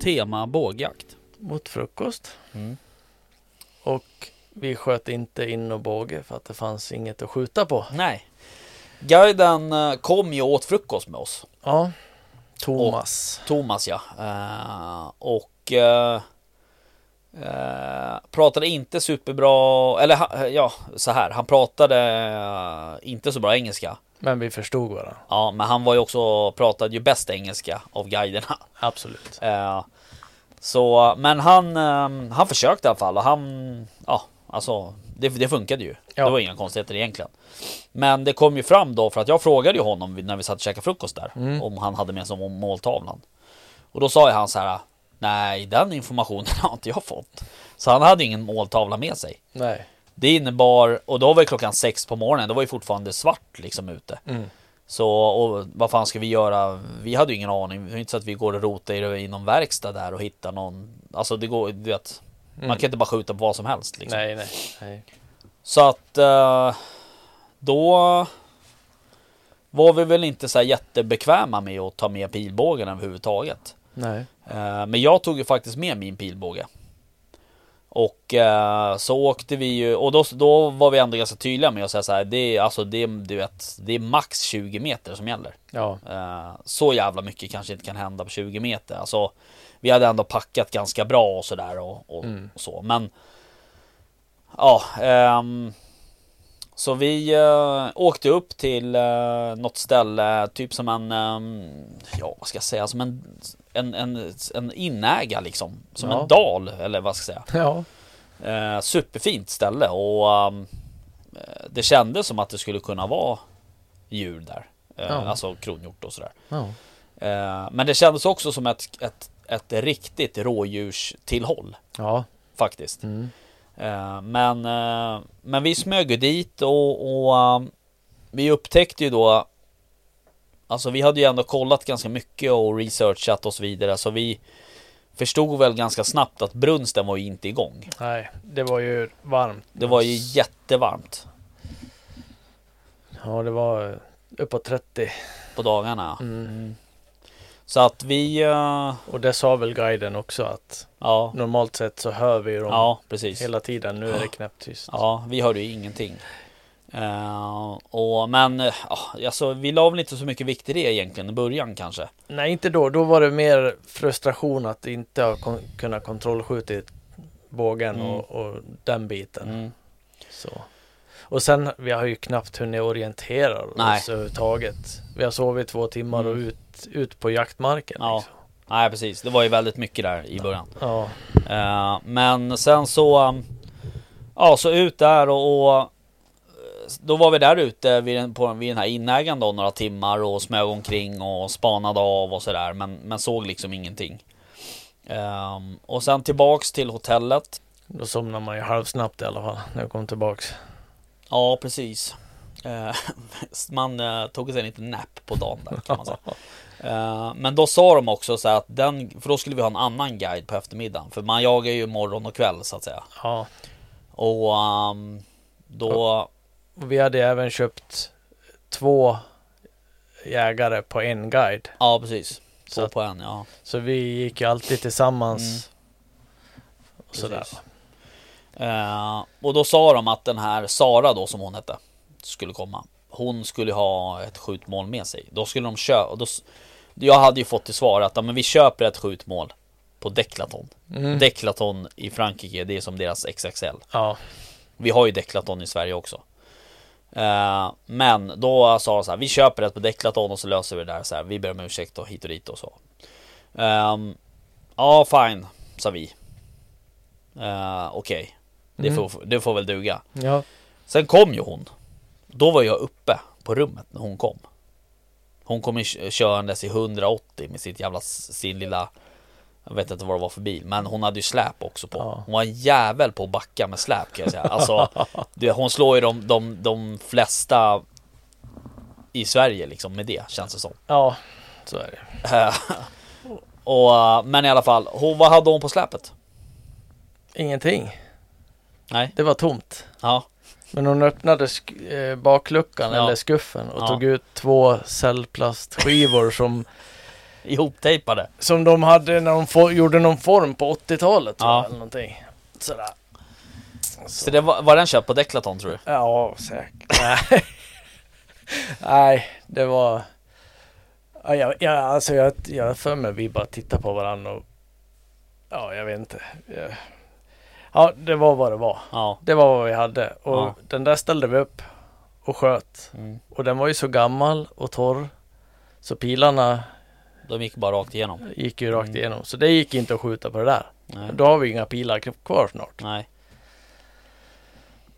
tema bågjakt. mot frukost. Mm. Och vi sköt inte in och båge för att det fanns inget att skjuta på. Nej. Guiden eh, kom ju och åt frukost med oss. Ja, Thomas. Thomas ja. Eh, och eh, eh, pratade inte superbra, eller ja, så här. Han pratade inte så bra engelska. Men vi förstod varandra. Ja, men han var ju också, pratade ju bäst engelska av guiderna. Absolut. Eh, så, men han, eh, han försökte i alla fall och han, ja, alltså det, det funkade ju. Ja. Det var inga konstigheter egentligen. Men det kom ju fram då för att jag frågade ju honom när vi satt och käkade frukost där Mm. om han hade med sig måltavlan. Och då sa ju han så här, nej den informationen har inte jag fått. Så han hade ingen måltavla med sig. Nej. Det innebar, och då var det klockan sex på morgonen, då var ju fortfarande svart liksom ute. Mm. Så och vad fan ska vi göra? Vi hade ju ingen aning. Det är inte så att vi går och rotar i, någon verkstad där och hittar någon. Alltså det går, du vet. Man kan inte bara skjuta på vad som helst liksom. Nej, nej, nej. Så att eh, då var vi väl inte så här jättebekväma med att ta med pilbågen överhuvudtaget. Nej. Eh, Men jag tog ju faktiskt med min pilbåge. Och eh, så åkte vi ju och då, då var vi ändå ganska tydliga med att säga så här. Det är alltså det, är- du vet, det är max 20 meter som gäller. Ja. Eh, så jävla mycket kanske inte kan hända på 20 meter. Alltså, vi hade ändå packat ganska bra och sådär och, och, och så. Men ja, ehm, så vi eh, åkte upp till uh, något ställe, typ som en, ehm, ja vad ska jag säga, som en, en, en, en inäga liksom. Som Ja. en dal, eller vad ska jag säga. Ja. Eh, superfint ställe och ehm, eh, det kändes som att det skulle kunna vara djur där. Eh, Ja. Alltså kronhjort och sådär. Ja. Eh, men det kändes också som ett, ett, ett riktigt rådjurstillhåll Ja. faktiskt. Mm. Eh, men, eh, men vi smög ju dit och, och ehm, vi upptäckte ju då Alltså vi hade ju ändå kollat ganska mycket och researchat och så vidare så vi Förstod väl ganska snabbt att brunsten var ju inte igång. Nej, det var ju varmt. Det var ju jättevarmt Ja, det var uppåt 30. på dagarna. Mm. Så att vi, eh, Och det sa väl guiden också att ja, normalt sett så hör vi dem ja precis. hela tiden. Nu är det knäpptyst. Ja, vi hörde ju ingenting. Eh, och, men ja, alltså, vi la väl inte så mycket vikt i det egentligen i början kanske. Nej, inte då. Då var det mer frustration att inte ha kon- kunnat kontrollskjutit bågen Mm. och, och den biten. Mm. Så. Och sen, vi har ju knappt hunnit orientera Nej. oss överhuvudtaget. Vi har sovit två timmar och Mm. ut, ut på jaktmarken. Ja. Liksom. Nej, precis. Det var ju väldigt mycket där i början. Ja. Eh, men sen så, um, ja, så ut där och, och eh, då var vi där ute vid den, på, vid den här inägaren då några timmar och smög omkring och spanade av och sådär. Men, men såg liksom ingenting. Ehm, och sen tillbaks till hotellet. Då somnar man ju halvsnabbt i alla fall när jag kom tillbaks. Ja, precis. Eh, man eh, tog sig en liten nap på dagen där kan man säga. Eh, men då sa de också så att den, för då skulle vi ha en annan guide på eftermiddagen. För man jagar ju morgon och kväll så att säga. Ja. Och ehm, då, Och vi hade även köpt två jägare på en guide. ja precis. Så Så på en, ja. Så vi gick ju alltid tillsammans. Mm. Sådär. Precis. Eh, och då sa de att den här Sara då som hon hette skulle komma. Hon skulle ha ett skjutmål med sig. Då skulle de köpa. Jag hade ju fått till svar att ja, men vi köper ett skjutmål på Declaton. Mm. Declaton i Frankrike, det är som deras XXL. Ja. Vi har ju Declaton i Sverige också. Eh, men då sa de så här, vi köper ett på Declaton och så löser vi det där så här. Vi ber om ursäkt och hit och dit och så. Ehm, ja, fine, sa vi. Uh, Okej, det, Mm. får, det får väl duga. Ja. Sen kom ju hon. Då var jag uppe på rummet när hon kom. Hon kom körandes i 180 med sitt jävla, sin lilla Jag vet inte vad det var för bil Men hon hade ju släp också på Ja. Hon var en jävel på att backa med släp kan jag säga Alltså det, Hon slår ju de, de, de flesta I Sverige liksom med det känns det som Ja. Så är det. Och, eh, Men i alla fall hon, Vad hade hon på släpet? Ingenting. Nej Det var tomt. Ja Men hon öppnade sk- eh, bakluckan Ja. eller skuffen och Ja. tog ut två cellplastskivor som ihoptejpade. Som de hade när de gjorde någon form på 80-talet tror Ja. eller någonting. Sådär. Så det var, var den köpt på Declaton tror du? Ja, säkert. Nej. Nej, det var... Ja, jag, jag, alltså jag, jag för mig vi bara tittade på varandra och... Ja, jag vet inte. Jag- Ja, det var vad det var. Ja. Det var vad vi hade. Och Ja. den där ställde vi upp och sköt. Mm. Och den var ju så gammal och torr. Så pilarna De gick bara rakt igenom. gick ju rakt Mm. igenom. Så det gick inte att skjuta på det där. Nej. Då har vi inga pilar kvar snart. Nej.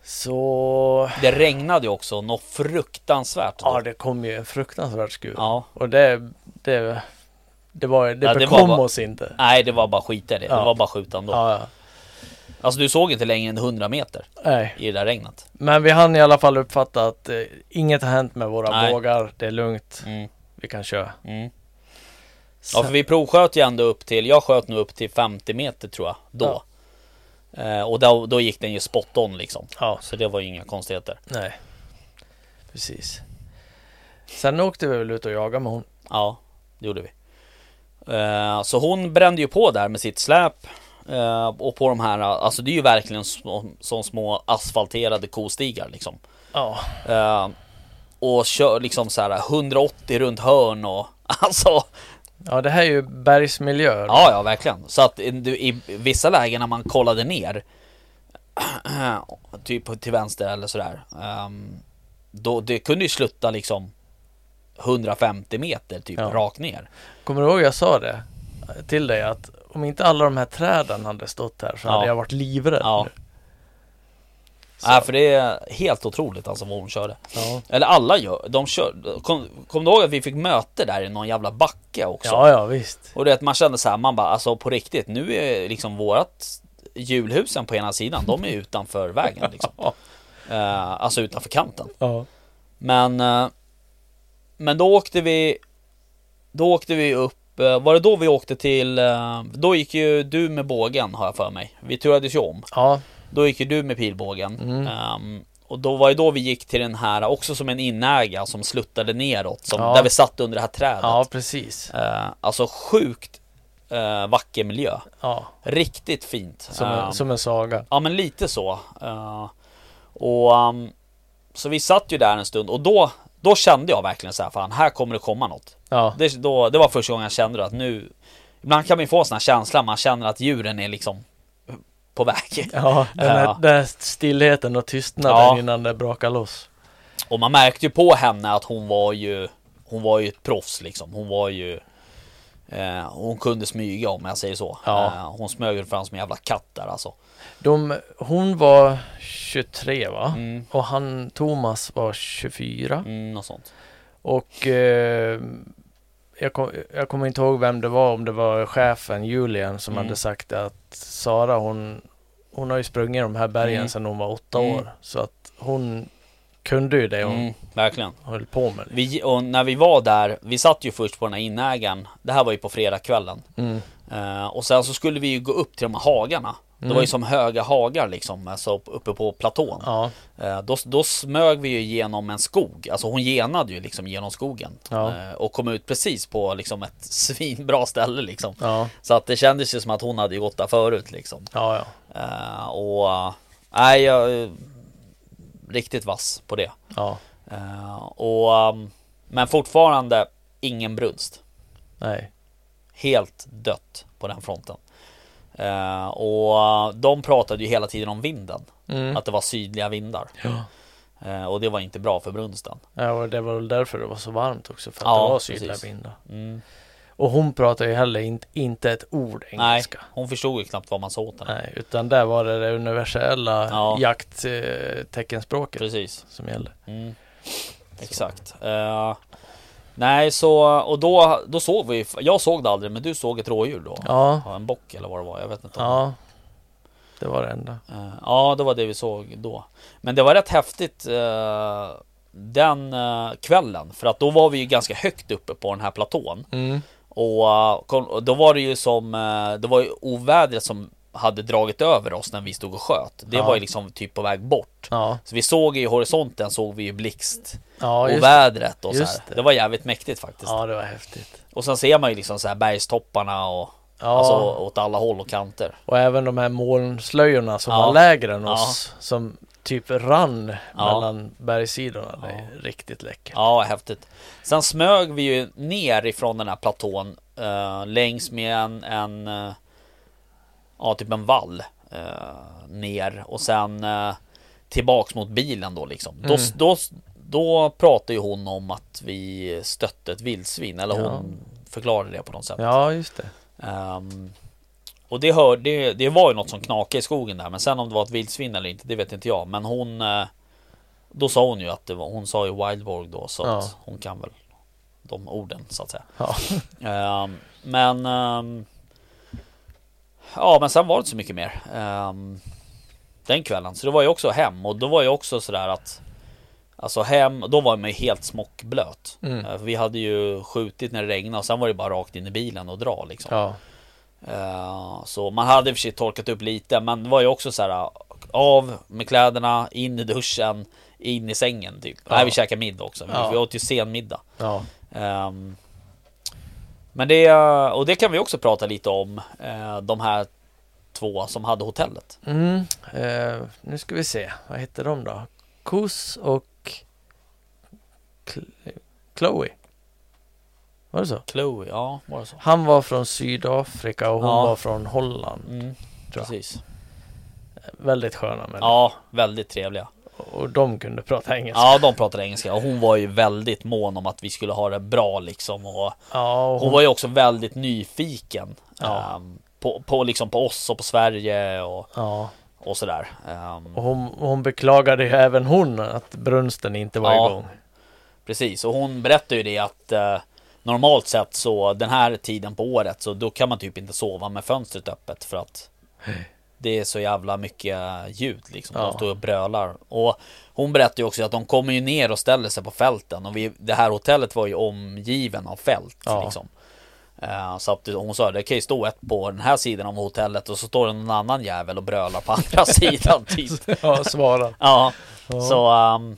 Så... Det regnade ju också något fruktansvärt. Ja, det kom ju en fruktansvärd skur. Ja. Och det, det, det var, det Ja, det bekom var bara- oss inte. Nej, det var bara skit i det. Ja. Det var bara skjuta ändå. Ja, ja. Alltså du såg inte längre än 100 meter Nej. i det där regnet. Men vi hann i alla fall uppfatta att eh, inget har hänt med våra Nej. bågar. Det är lugnt. Mm. Vi kan köra. Mm. Ja, för vi provsköt ju ändå upp till, jag sköt nog upp till 50 meter tror jag, då. Eh, och då, då gick den ju spot on liksom. ja. Så det var ju inga konstigheter. Nej. Precis. Sen åkte vi väl ut och jagade med hon. Ja, det gjorde vi. Eh, så hon brände ju på där med sitt släp. Eh, och på de här, alltså det är ju verkligen som små asfalterade kostigar liksom. Ja. Eh, och kör liksom så här 180 runt hörn och alltså Ja, det här är ju bergsmiljö. Ja, ja, verkligen. Så att du, i vissa lägen när man kollade ner Typ till vänster eller sådär ehm, Då det kunde ju slutta liksom 150 meter typ Ja. rakt ner Kommer du ihåg jag sa det till dig att om inte alla de här träden hade stått här så Ja. hade jag varit livrädd. Ja. Nej för det är helt otroligt alltså vad hon körde ja. Eller alla gör, de kör Kom, kom du ihåg att vi fick möte där i någon jävla backe också? ja, ja visst. Och det att man kände så här, man bara alltså på riktigt Nu är liksom vårat Julhusen på ena sidan, de är utanför vägen liksom. Eh, Alltså utanför kanten Ja. Men eh, Men då åkte vi Då åkte vi upp Var det då vi åkte till eh, Då gick ju du med bågen har jag för mig Vi turades ju om Ja. Då gick ju du med pilbågen Mm. Ehm, Och då var det då vi gick till den här Också som en inäga som sluttade neråt som, Ja. Där vi satt under det här trädet ja, precis. Eh, Alltså sjukt eh, Vacker miljö Ja. Riktigt fint Som, en, som en saga. Ja men lite så. Eh, och um, Så vi satt ju där en stund och då Då kände jag verkligen så här, fan här kommer det komma något. Ja. Det, då, det var första gången jag kände att nu Ibland kan man ju få en sån här känsla, man känner att djuren är liksom På väg. Ja, den här, Ja. den här stillheten och tystnaden Ja. innan det brakar loss. Och man märkte ju på henne att hon var ju Hon var ju ett proffs liksom. Hon var ju eh, Hon kunde smyga om jag säger så. Ja. Eh, hon smög fram som en jävla katt där alltså. De, hon var 23 va? Mm, Och han Thomas var 24. mm, något sånt. Och eh, jag, kom, jag kommer inte ihåg vem det var, om det var chefen Julian som Mm. hade sagt att Sara hon, hon har ju sprungit de här bergen Mm. sedan hon var åtta Mm. år. Så att hon kunde ju det hon Mm, verkligen. höll på med. Vi, och när vi var där, vi satt ju först på den här inägaren Det här var ju på fredagskvällen Mm. eh, Och sen så skulle vi ju gå upp till de här hagarna Det Mm. var ju som höga hagar liksom, alltså uppe på platån Ja, eh, då, då smög vi ju genom en skog Alltså hon genade ju liksom genom skogen Ja. eh, Och kom ut precis på liksom ett svinbra ställe liksom ja, Så att det kändes ju som att hon hade gått där förut liksom ja, ja. Och, nej jag Riktigt vass på det ja. Eh, och, um, men fortfarande ingen brunst. Nej. Helt dött på den fronten. Eh, och uh, de pratade ju hela tiden om vinden. Mm. Att det var sydliga vindar. Ja. Eh, och det var inte bra för brunsten. ja, och det var väl därför det var så varmt också. För att Ja, det var sydliga precis. vindar. Mm. Och hon pratar ju heller inte, inte ett ord Nej, engelska. hon förstod ju knappt vad man sa åt henne. Nej, utan där var det det universella Ja. jaktteckenspråket Precis. som gällde. Mm. Exakt. Eh, nej, så och då, då såg vi. Jag såg det aldrig, men du såg ett rådjur då? Ja, En bock eller vad det var. Jag vet inte. om- ja. Det var det enda. Eh, Ja, det var det vi såg då. Men det var rätt häftigt eh, den kvällen. För att då var vi ju ganska högt uppe på den här platån. Mm. Och, eh, kom- och då var det ju som, eh, det var ju ovädret som hade dragit över oss när vi stod och sköt. Det Ja. var ju liksom typ på väg bort. Ja, Så vi såg i horisonten såg vi ju blixt ja och vädret och så det. Det var jävligt mäktigt faktiskt. Ja, det var häftigt. Och sen ser man ju liksom så här bergstopparna och Ja, alltså åt alla håll och kanter. och även de här molnslöjorna som Ja. var lägre än Ja. oss. Som typ rann Ja. mellan bergssidorna. Det är riktigt läckert. Ja, häftigt. Sen smög vi ju ner ifrån den här platån eh, längs med en, en eh, ja, typ en vall eh, ner och sen eh, tillbaks mot bilen då liksom. Då, Mm. då, då pratade ju hon om att vi stötte ett vildsvin eller Ja. hon förklarade det på något sätt. Ja, just det. Ehm, och det, hör, det, det var ju något som knakade i skogen där Men sen om det var ett vildsvin eller inte Det vet inte jag Men hon eh, Då sa hon ju att det var Hon sa ju Wildborg då Så Ja. att hon kan väl De orden så att säga Ja. Ehm, Men ehm, Ja men sen var det inte så mycket mer Ehm, Den kvällen Så det var ju också hem Och då var ju också sådär att Alltså hem, då var man ju helt smockblöt Mm. Eh, Vi hade ju skjutit när det regnade och sen var det bara rakt in i bilen och dra liksom Ja. Eh, Så man hade för sig torkat upp lite men det var ju också så här Av med kläderna, in i duschen In i sängen typ Ja. Nej vi käkade middag också, Ja. vi åt ju sen middag Ja. Ehm, Men det, och det kan vi också prata lite om eh, De här två som hade hotellet Mm. Eh, nu ska vi se. Vad heter de då? Kos och Chloe. Var det så? Chloe, ja var det så? Han var från Sydafrika och hon Ja. var från Holland. Mm, precis Väldigt sköna människor. Ja, väldigt trevliga Och de kunde prata engelska. Ja, de pratade engelska och hon var ju väldigt mån om att vi skulle ha det bra liksom och Ja, och Hon var ju också väldigt nyfiken Ja. ehm, på, på, liksom på oss och på Sverige och, ja. och sådär. Ehm, Och hon, hon beklagade ju även hon att brunsten inte var Ja. igång. precis, och hon berättade ju det att eh, normalt sett så den här tiden på året så då kan man typ inte sova med fönstret öppet för att det är så jävla mycket ljud liksom. Ja. De står och brölar. Och hon berättade ju också att de kommer ju ner och ställer sig på fälten och vi, det här hotellet var ju omgiven av fält Ja. liksom. Eh, Så att hon sa det kan ju stå ett på den här sidan av hotellet och så står det någon annan jävel och brölar på andra sidan typ. Ja, svara. Ja, Ja. så um,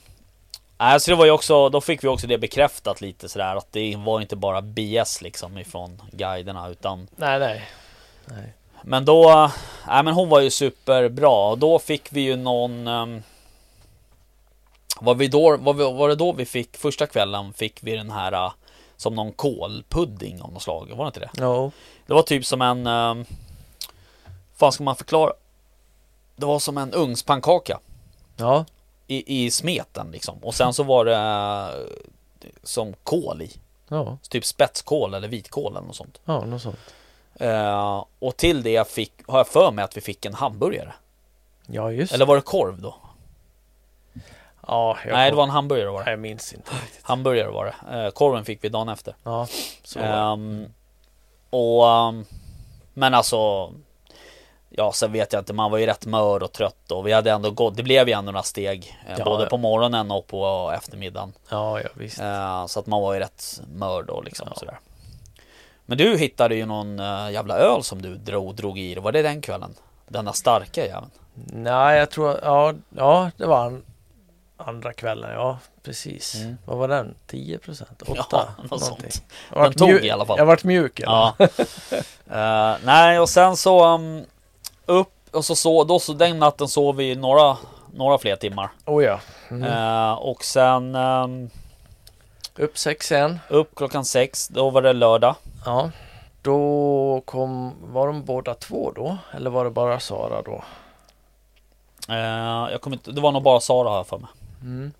Nej, så det var ju också, då fick vi också det bekräftat lite sådär att det var inte bara BS liksom ifrån guiderna utan Nej, nej. nej. Men då, nej men hon var ju superbra och då fick vi ju någon um, var, vi då, var, vi, var det då vi fick, första kvällen fick vi den här uh, Som någon kålpudding av något slag, var det inte det? Jo. Det var typ som en um, fan ska man förklara? Det var som en ugnspannkaka Ja. I, i smeten liksom och sen så var det uh, Som kål i Ja. Typ spetskål eller vitkål eller något sånt Ja, något sånt. Eh, Och till det fick, har jag för mig att vi fick en hamburgare Ja, just Eller var det korv då? Ja, jag Nej det var en hamburgare var det jag minns inte riktigt. Hamburgare var det eh, Korven fick vi dagen efter Ja, så var det. Ehm, Och ehm, Men alltså Ja sen vet jag inte, man var ju rätt mör och trött och vi hade ändå gått Det blev ju ändå några steg eh, Ja, Både ja. på morgonen och på eftermiddagen Ja, ja, visst. Eh, Så att man var ju rätt mör då liksom Ja. sådär Men du hittade ju någon eh, jävla öl som du drog, drog i Var det den kvällen? Denna starka jäveln Nej, jag tror... Ja, ja det var an, andra kvällen. Ja, precis. Mm. Vad var den? 10 procent? 8? Ja, något sånt. Vart tog mjuk- i alla fall. Jag vart mjuk Ja. Eh, nej, och sen så um, upp och så, så då så den natten sov vi några, några fler timmar. Oh ja. Mm. Eh, och sen um, Upp sex igen. upp klockan sex, då var det lördag. Ja. Då kom... Var de båda två då? Eller var det bara Sara då? Eh, jag kommer inte, det var nog bara Sara här för mig. Mm.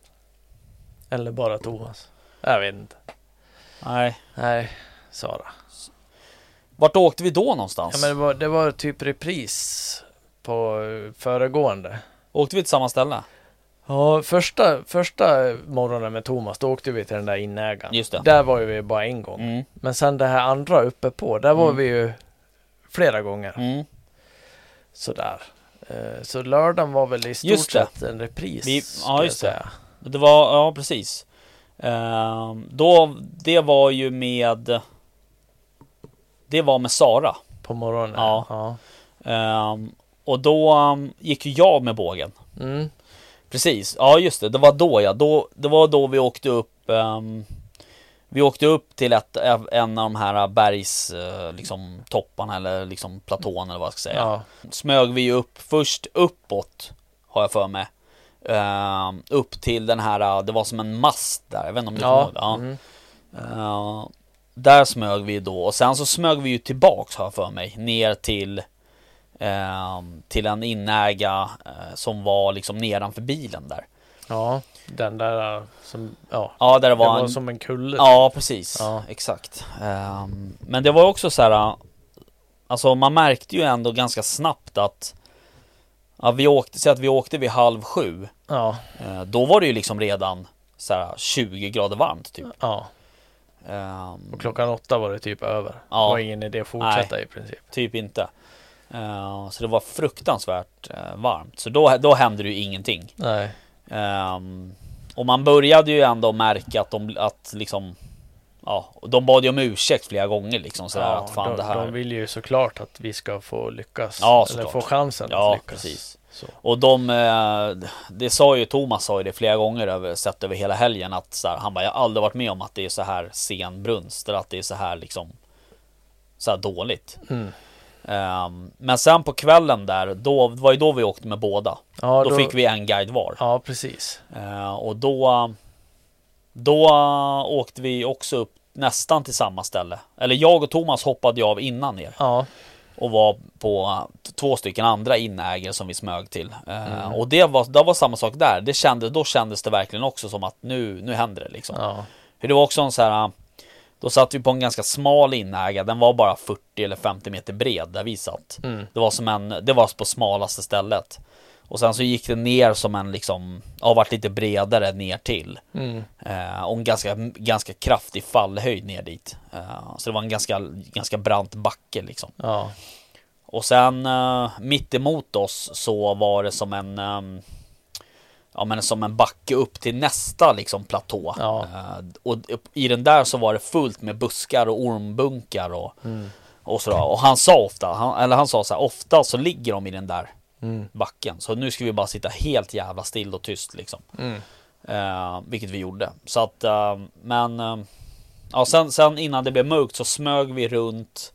Eller bara Thomas? Jag vet inte. Nej. Nej, Sara. Vart åkte vi då någonstans? Ja, men det var, det var typ repris på eh, föregående. Åkte vi till samma ställe? Ja, första, första morgonen med Thomas, då åkte vi till den där inägaren. Just det. Där var ju vi bara en gång. Mm. Men sen det här andra uppe på, där var Mm. vi ju flera gånger. Mm. Sådär. Eh, Så lördagen var väl i stort Just det. sett en repris. Vi- ja, just det. Det var, ja precis. Ehm, då, det var ju med Det var med Sara. På morgonen. Ja. ja. Ehm, och då um, gick ju jag med bågen. Mm. Precis, ja just det, det var då ja. Då, det var då vi åkte upp ehm, Vi åkte upp till ett, en av de här bergs eh, liksom topparna eller liksom platån eller vad jag ska säga. Ja. Smög vi upp först uppåt har jag för mig. Ehm, upp till den här, det var som en mast där, jag vet inte om du kommer Ja. ihåg det? Ja. Mm. Eh, där smög vi då och sen så smög vi ju tillbaks har jag för mig ner till ehm, Till en inäga eh, som var liksom nedanför bilen där. ja, den där som, ja. Ja där det Det var, var en... som en kulle. Ja precis, Ja. exakt. Ehm, men det var också så här. Alltså man märkte ju ändå ganska snabbt att Ja vi åkte, så att vi åkte vid halv sju. Ja, Eh, då var det ju liksom redan så här 20 grader varmt typ. ja. Ehm, Och klockan åtta var det typ över. Ja. Det var ingen idé att fortsätta i princip. Typ inte. Eh, så det var fruktansvärt eh, varmt. Så då, då hände det ju ingenting. Nej. Ehm, och man började ju ändå märka att de, att liksom Ja, de bad ju om ursäkt flera gånger liksom sådär Ja, att fan de, det här de vill ju såklart att vi ska få lyckas. Ja, eller få chansen Ja, att lyckas. precis. Så. Och de, eh, det sa ju Thomas sa ju det flera gånger över, sett över hela helgen att så här, han bara jag har aldrig varit med om att det är så här sen brunst eller att det är så här liksom så här dåligt. Mm. Ehm, men sen på kvällen där, då var ju då vi åkte med båda. Ja, då, fick vi en guide var. Ja, precis. Eh, och då Då åkte vi också upp nästan till samma ställe. Eller jag och Thomas hoppade ju av innan er Ja, och var på två stycken andra inägare som vi smög till. Eh, Mm. Och det var, det var samma sak där. Det kände, då kändes det verkligen också som att nu, nu händer det liksom. ja, För det var också en så här Då satt vi på en ganska smal inäga. Den var bara 40 eller 50 meter bred där vi satt. mm. Det var som en, det var på smalaste stället. Och sen så gick det ner som en liksom, ja varit lite bredare ner till. Mm. Eh, och en ganska, ganska kraftig fallhöjd ner dit. Eh, så det var en ganska, ganska brant backe liksom. ja, Och sen eh, mitt emot oss så var det som en ehm, Ja men som en backe upp till nästa liksom platå. Ja. Eh, och i den där så var det fullt med buskar och ormbunkar och, mm. och sådär. Och han sa ofta, han, eller han sa så här, ofta så ligger de i den där Mm. backen. Så nu ska vi bara sitta helt jävla still och tyst liksom. Mm. Eh, vilket vi gjorde. Så att, eh, men eh, ja, sen, sen innan det blev mörkt så smög vi runt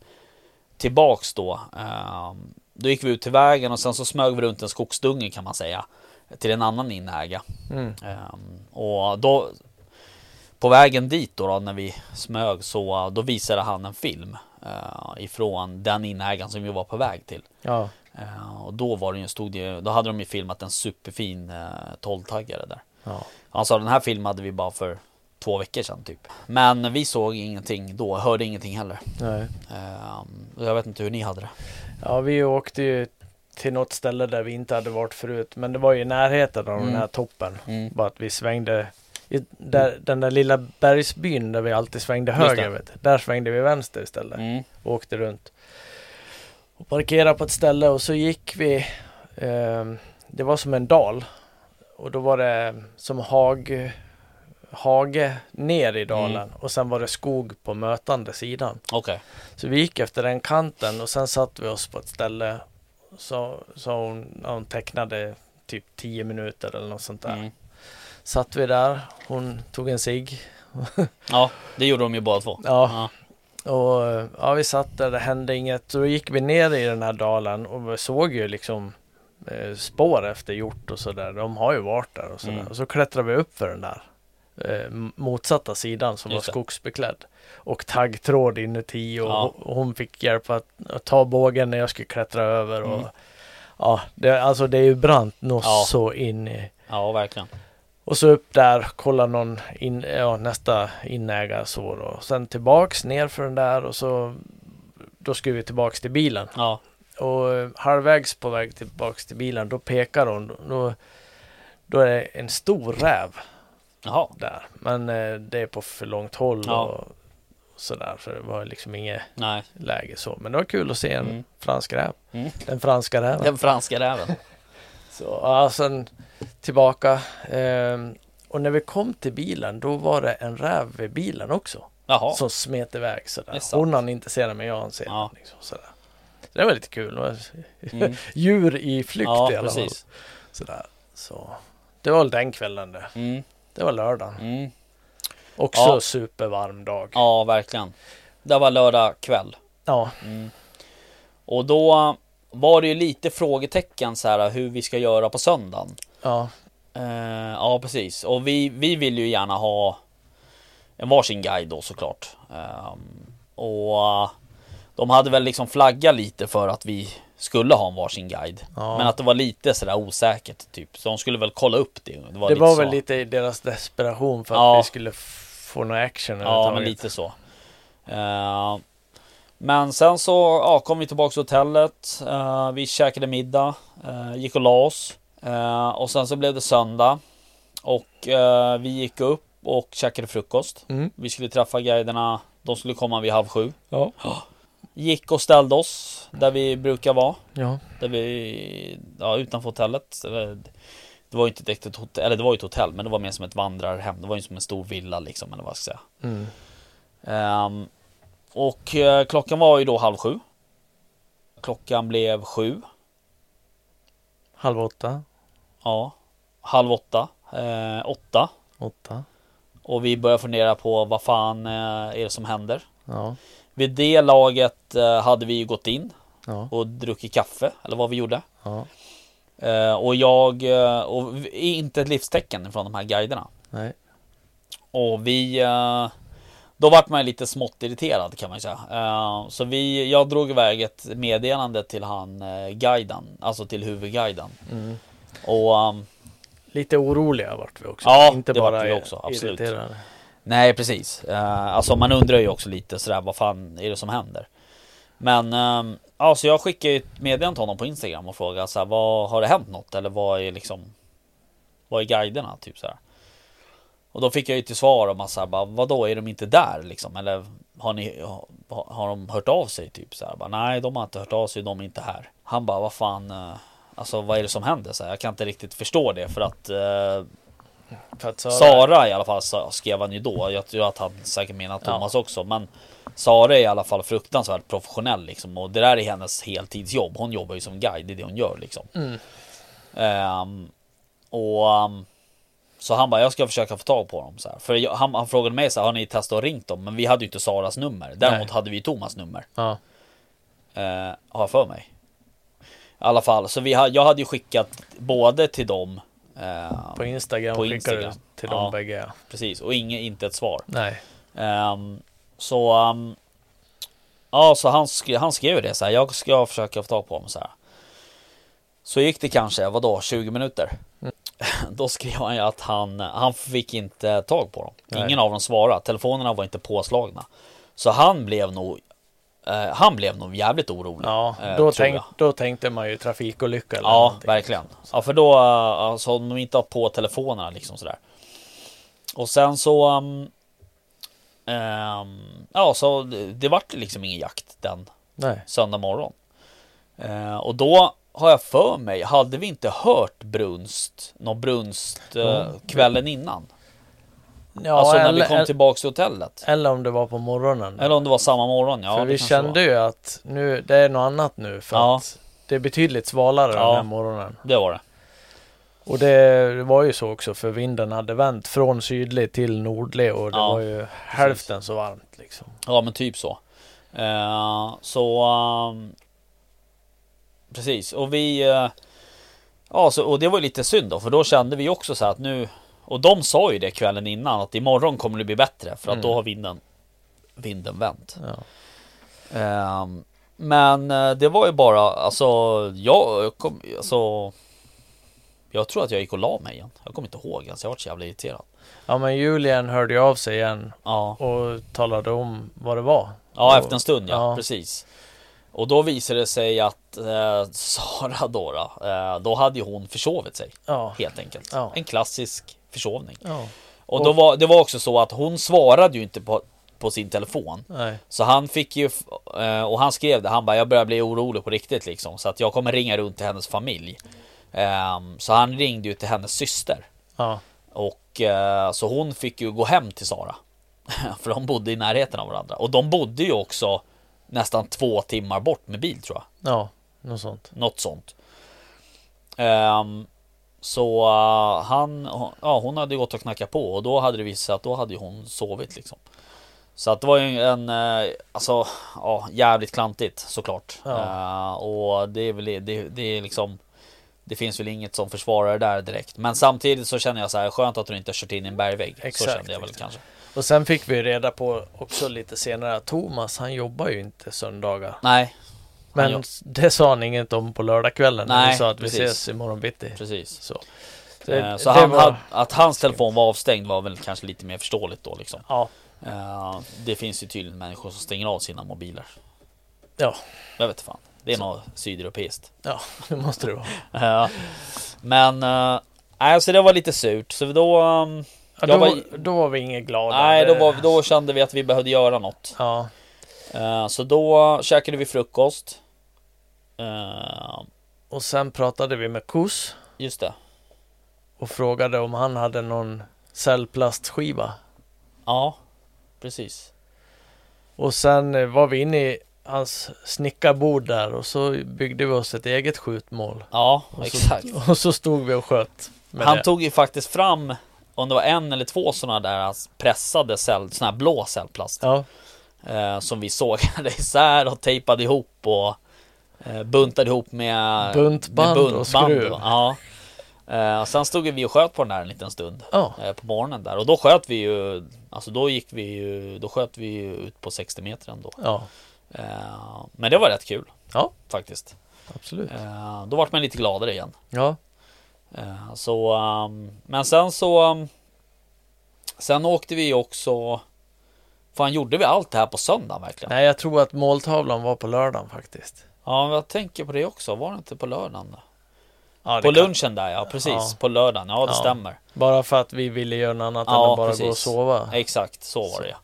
tillbaks då. Eh, då gick vi ut till vägen och sen så smög vi runt en skogsdunge kan man säga. Till en annan inäga. Mm. Eh, och då på vägen dit då, då när vi smög så då visade han en film eh, ifrån den inägaren som vi var på väg till. Ja, Eh, och då var det ju, stod det, då hade de ju filmat en superfin eh, 12-taggare där. ja. Han sa den här filmade vi bara för två veckor sedan typ. Men vi såg ingenting då, hörde ingenting heller. Nej. Och jag vet inte hur ni hade det. Ja, vi åkte ju till något ställe där vi inte hade varit förut. Men det var ju i närheten av Mm. den här toppen. Mm. Bara att vi svängde i, där, den där lilla bergsbyn där vi alltid svängde höger. Där svängde vi vänster istället. Mm. och åkte runt. Och parkerade på ett ställe och så gick vi. ehm, det var som en dal. Och då var det som hag, hage ner i dalen. Mm. Och sen var det skog på mötande sidan. Okej. Så vi gick efter den kanten och sen satte vi oss på ett ställe. Så, så hon, hon tecknade typ 10 minuter eller något sånt där. Mm. Satt vi där. Hon tog en cigg. Ja, det gjorde de ju båda två. Ja. Och ja, vi satt där, det hände inget. Så då gick vi ner i den här dalen och såg ju liksom eh, spår efter hjort och sådär. De har ju varit där och sådär. Mm. Och så klättrade vi upp för den där eh, motsatta sidan som Just var skogsbeklädd. Och taggtråd inuti och, Ja. hon fick hjälp att, att ta bågen när jag skulle klättra över. Och, Mm. Ja, det, alltså det är ju brant nog Ja. så in i Ja, verkligen. Och så upp där, kolla någon in, ja, nästa inägare så då. Sen tillbaks ner för den där och så då skulle vi tillbaks till bilen. Ja. Och eh, halvvägs på väg tillbaks till bilen då pekar hon. Då, då är det en stor räv Jaha. där. Men eh, det är på för långt håll Ja. och sådär. För det var liksom inget Nej. läge så. Men det var kul att se en Mm. fransk räv. Mm. Den franska räven. Den franska räven. Så, ja, sen tillbaka. ehm, och när vi kom till bilen, då var det en räv vid bilen också. Jaha. Som smet iväg sådär. Hon se den, men jag hann se Ja. Liksom, sådär. Så det var lite kul. Mm. Djur i flykt Ja, i alla fall. Sådär. Så det var väl den kvällen det. Mm. Det var lördagen. Mm. Också Ja. supervarm dag. Ja, verkligen. Det var lördag kväll. Ja. Mm. Och då var det ju lite frågetecken så här hur vi ska göra på söndagen. Ja. Eh, ja, precis. Och vi, vi vill ju gärna ha en varsin guide då såklart. Ehm, och eh, de hade väl liksom flaggat lite för att vi skulle ha en varsin guide. Ja. Men att det var lite sådär osäkert typ. Så de skulle väl kolla upp det. Det var, Det lite var väl lite i deras desperation för att Ja. vi skulle få någon action Ja, men lite så. Eh, men sen så ja, kom vi tillbaka till hotellet. Eh, vi käkade middag, eh, gick och la oss. Eh, och sen så blev det söndag. Och eh, vi gick upp och käkade frukost. Mm. Vi skulle träffa guiderna. De skulle komma vid halv sju. Ja. Gick och ställde oss där vi brukar vara. Ja. Där vi, ja, utanför hotellet. Det var ju inte direkt ett hotell, eller det var ju ett hotell, men det var mer som ett vandrarhem. Det var ju som en stor villa liksom, eller vad ska jag säga. Mm. Ehm, och eh, klockan var ju då halv sju. Klockan blev sju. Halv åtta. Ja. Halv åtta. Eh, åtta. Åtta. Och vi började fundera på vad fan eh, är det som händer. Ja. Vid det laget eh, hade vi ju gått in Ja. och druckit kaffe. Eller vad vi gjorde. Ja. Eh, och jag, och inte ett livstecken från de här guiderna. Nej. Och vi eh, Då vart man ju lite smått irriterad kan man ju säga. Eh, Så vi, jag drog iväg ett meddelande till han eh, guiden, alltså till huvudguiden. Mm. Och ehm, Lite oroliga vart vi också. Ja, Inte det bara vart vi också, absolut. irriterade. nej precis. Eh, Alltså man undrar ju också lite sådär vad fan är det som händer? Men ehm, ja, så jag skickade ett meddelande till honom på Instagram och frågade så här, vad har det hänt något? Eller vad är liksom Vad är guiderna? Typ så här. Och då fick jag ju till svar om att så här, bara, vadå är de inte där liksom? Eller har ni har, de hört av sig typ så här? Bara, Nej, de har inte hört av sig, de är inte här. Han bara, vad fan eh, Alltså vad är det som händer? Så här, jag kan inte riktigt förstå det för att eh, För att Sara, Sara i alla fall skrev han ju då. Jag tror att han säkert menar Thomas också. Men Sara är i alla fall fruktansvärt professionell liksom. Och det där är hennes heltidsjobb. Hon jobbar ju som guide, det är det hon gör liksom. Mm. Ehm, och ehm, så han bara, jag ska försöka få tag på dem så här. För jag, han, han frågade mig så här, har ni testat att ringt dem? Men vi hade ju inte Saras nummer. Däremot Nej. hade vi Thomas nummer. Ja. Eh, har jag för mig. I alla fall, så vi jag hade ju skickat både till dem. eh, På Instagram På skickar Instagram. du till Ja. dem bägge. ja. precis, och inget, inte ett svar. Nej. Ehm, så ehm, Ja så han, skrev, han skrev det så här. Jag ska försöka få tag på honom så här. Så gick det kanske, vadå, 20 minuter? Mm. Då skrev han ju att han, han fick inte tag på dem. Nej. Ingen av dem svarade. Telefonerna var inte påslagna. Så han blev nog eh, Han blev nog jävligt orolig. Ja, eh, då, tror tänk, då tänkte man ju trafikolycka eller Ja, någonting. verkligen. Ja, för då, eh, alltså om de inte har på telefonerna liksom sådär. Och sen så, um, ehm, ja, så det, det vart liksom ingen jakt den Nej. söndag morgon. Eh, och då har jag för mig, hade vi inte hört brunst, någon brunst eh, kvällen innan? Ja, alltså när eller, vi kom tillbaks till hotellet. eller om det var på morgonen. Eller om det var samma morgon. Ja, för vi kände ju att nu, det är något annat nu för Ja. att det är betydligt svalare Ja. den här morgonen. Det var det. Och det var ju så också för vinden hade vänt från sydlig till nordlig och det Ja, var ju hälften så varmt liksom. Ja men typ så. Eh, så ehm, Precis och vi eh, Ja så, och det var ju lite synd då för då kände vi också så här att nu Och de sa ju det kvällen innan att imorgon kommer det bli bättre för att Mm. då har vinden Vinden vänt. Ja. Ehm, men eh, det var ju bara alltså jag kom alltså Jag tror att jag gick och la mig igen. Jag kommer inte ihåg ens. Jag var så jävla irriterad. ja men Julian hörde ju av sig igen Ja. och talade om vad det var. Ja, efter en stund ja, ja. precis. Och då visade det sig att eh, Sara då, då, eh, då hade ju hon försovit sig Ja. helt enkelt. Ja. En klassisk försovning. ja. Och då var det var också så att hon svarade ju inte på, på sin telefon. Nej. Så han fick ju, eh, och han skrev det, han bara jag börjar bli orolig på riktigt liksom. Så att jag kommer ringa runt till hennes familj. Ehm, så han ringde ju till hennes syster. Ja. Och eh, så hon fick ju gå hem till Sara. För de bodde i närheten av varandra. Och de bodde ju också nästan två timmar bort med bil tror jag. Ja, något sånt. Något sånt. Ehm, så uh, han, ja hon hade gått och knackat på och då hade det visat sig att då hade hon sovit liksom. Så att det var ju en, uh, alltså, ja jävligt klantigt såklart. Ja. Uh, och det är väl det, det är liksom det finns väl inget som försvarar det där direkt. Men samtidigt så känner jag så här skönt att du inte har kört in i en bergvägg. Exakt, så kände jag väl exakt. kanske. Och sen fick vi reda på också lite senare att Thomas han jobbar ju inte söndagar. Nej, Men jobb- det sa han inget om på lördagskvällen när vi Nej, sa att vi precis. ses imorgon bitti. precis. Så, Eh, så det han, var- att hans telefon var avstängd var väl kanske lite mer förståeligt då liksom. Ja, Eh, det finns ju tydligen människor som stänger av sina mobiler. ja, Jag vet fan. Det är något sydeuropeiskt. ja, det måste det vara. Ja. Men, nej så det var lite surt. Så då, um, Ja, då, var- då var vi inget glada. nej då, var, då kände vi att vi behövde göra något. Ja, Eh, så då käkade vi frukost. Eh, och sen pratade vi med Kus just det. och frågade om han hade någon cellplastskiva. Ja, precis. Och sen eh, var vi inne i hans snickarbord där och så byggde vi oss ett eget skjutmål. Ja, Och så, exakt. Och så stod vi och sköt med Han det. tog ju faktiskt fram om det var en eller två sådana där pressade cell, såna här blå cellplast. Ja, Eh, som vi sågade isär och tejpade ihop och eh, buntade ihop med Buntband med och skruv. Ja. Eh, sen stod vi och sköt på den där en liten stund ja, eh, på morgonen där och då sköt vi ju Alltså då gick vi ju Då sköt vi ju ut på 60 meter ändå. ja, Eh, men det var rätt kul. Ja. Faktiskt. absolut. Eh, då vart man lite gladare igen. Ja, så, um, men sen så Sen åkte vi också Fan gjorde vi allt det här på söndagen verkligen? nej jag tror att måltavlan var på lördagen faktiskt. Ja, jag tänker på det också. Var det inte på lördagen? Då? Ja, På kan- lunchen där ja, precis. Ja. På lördagen. Ja, det Ja. stämmer. Bara för att vi ville göra något annat Ja, än att bara precis. gå och sova. Exakt, så var Så. det.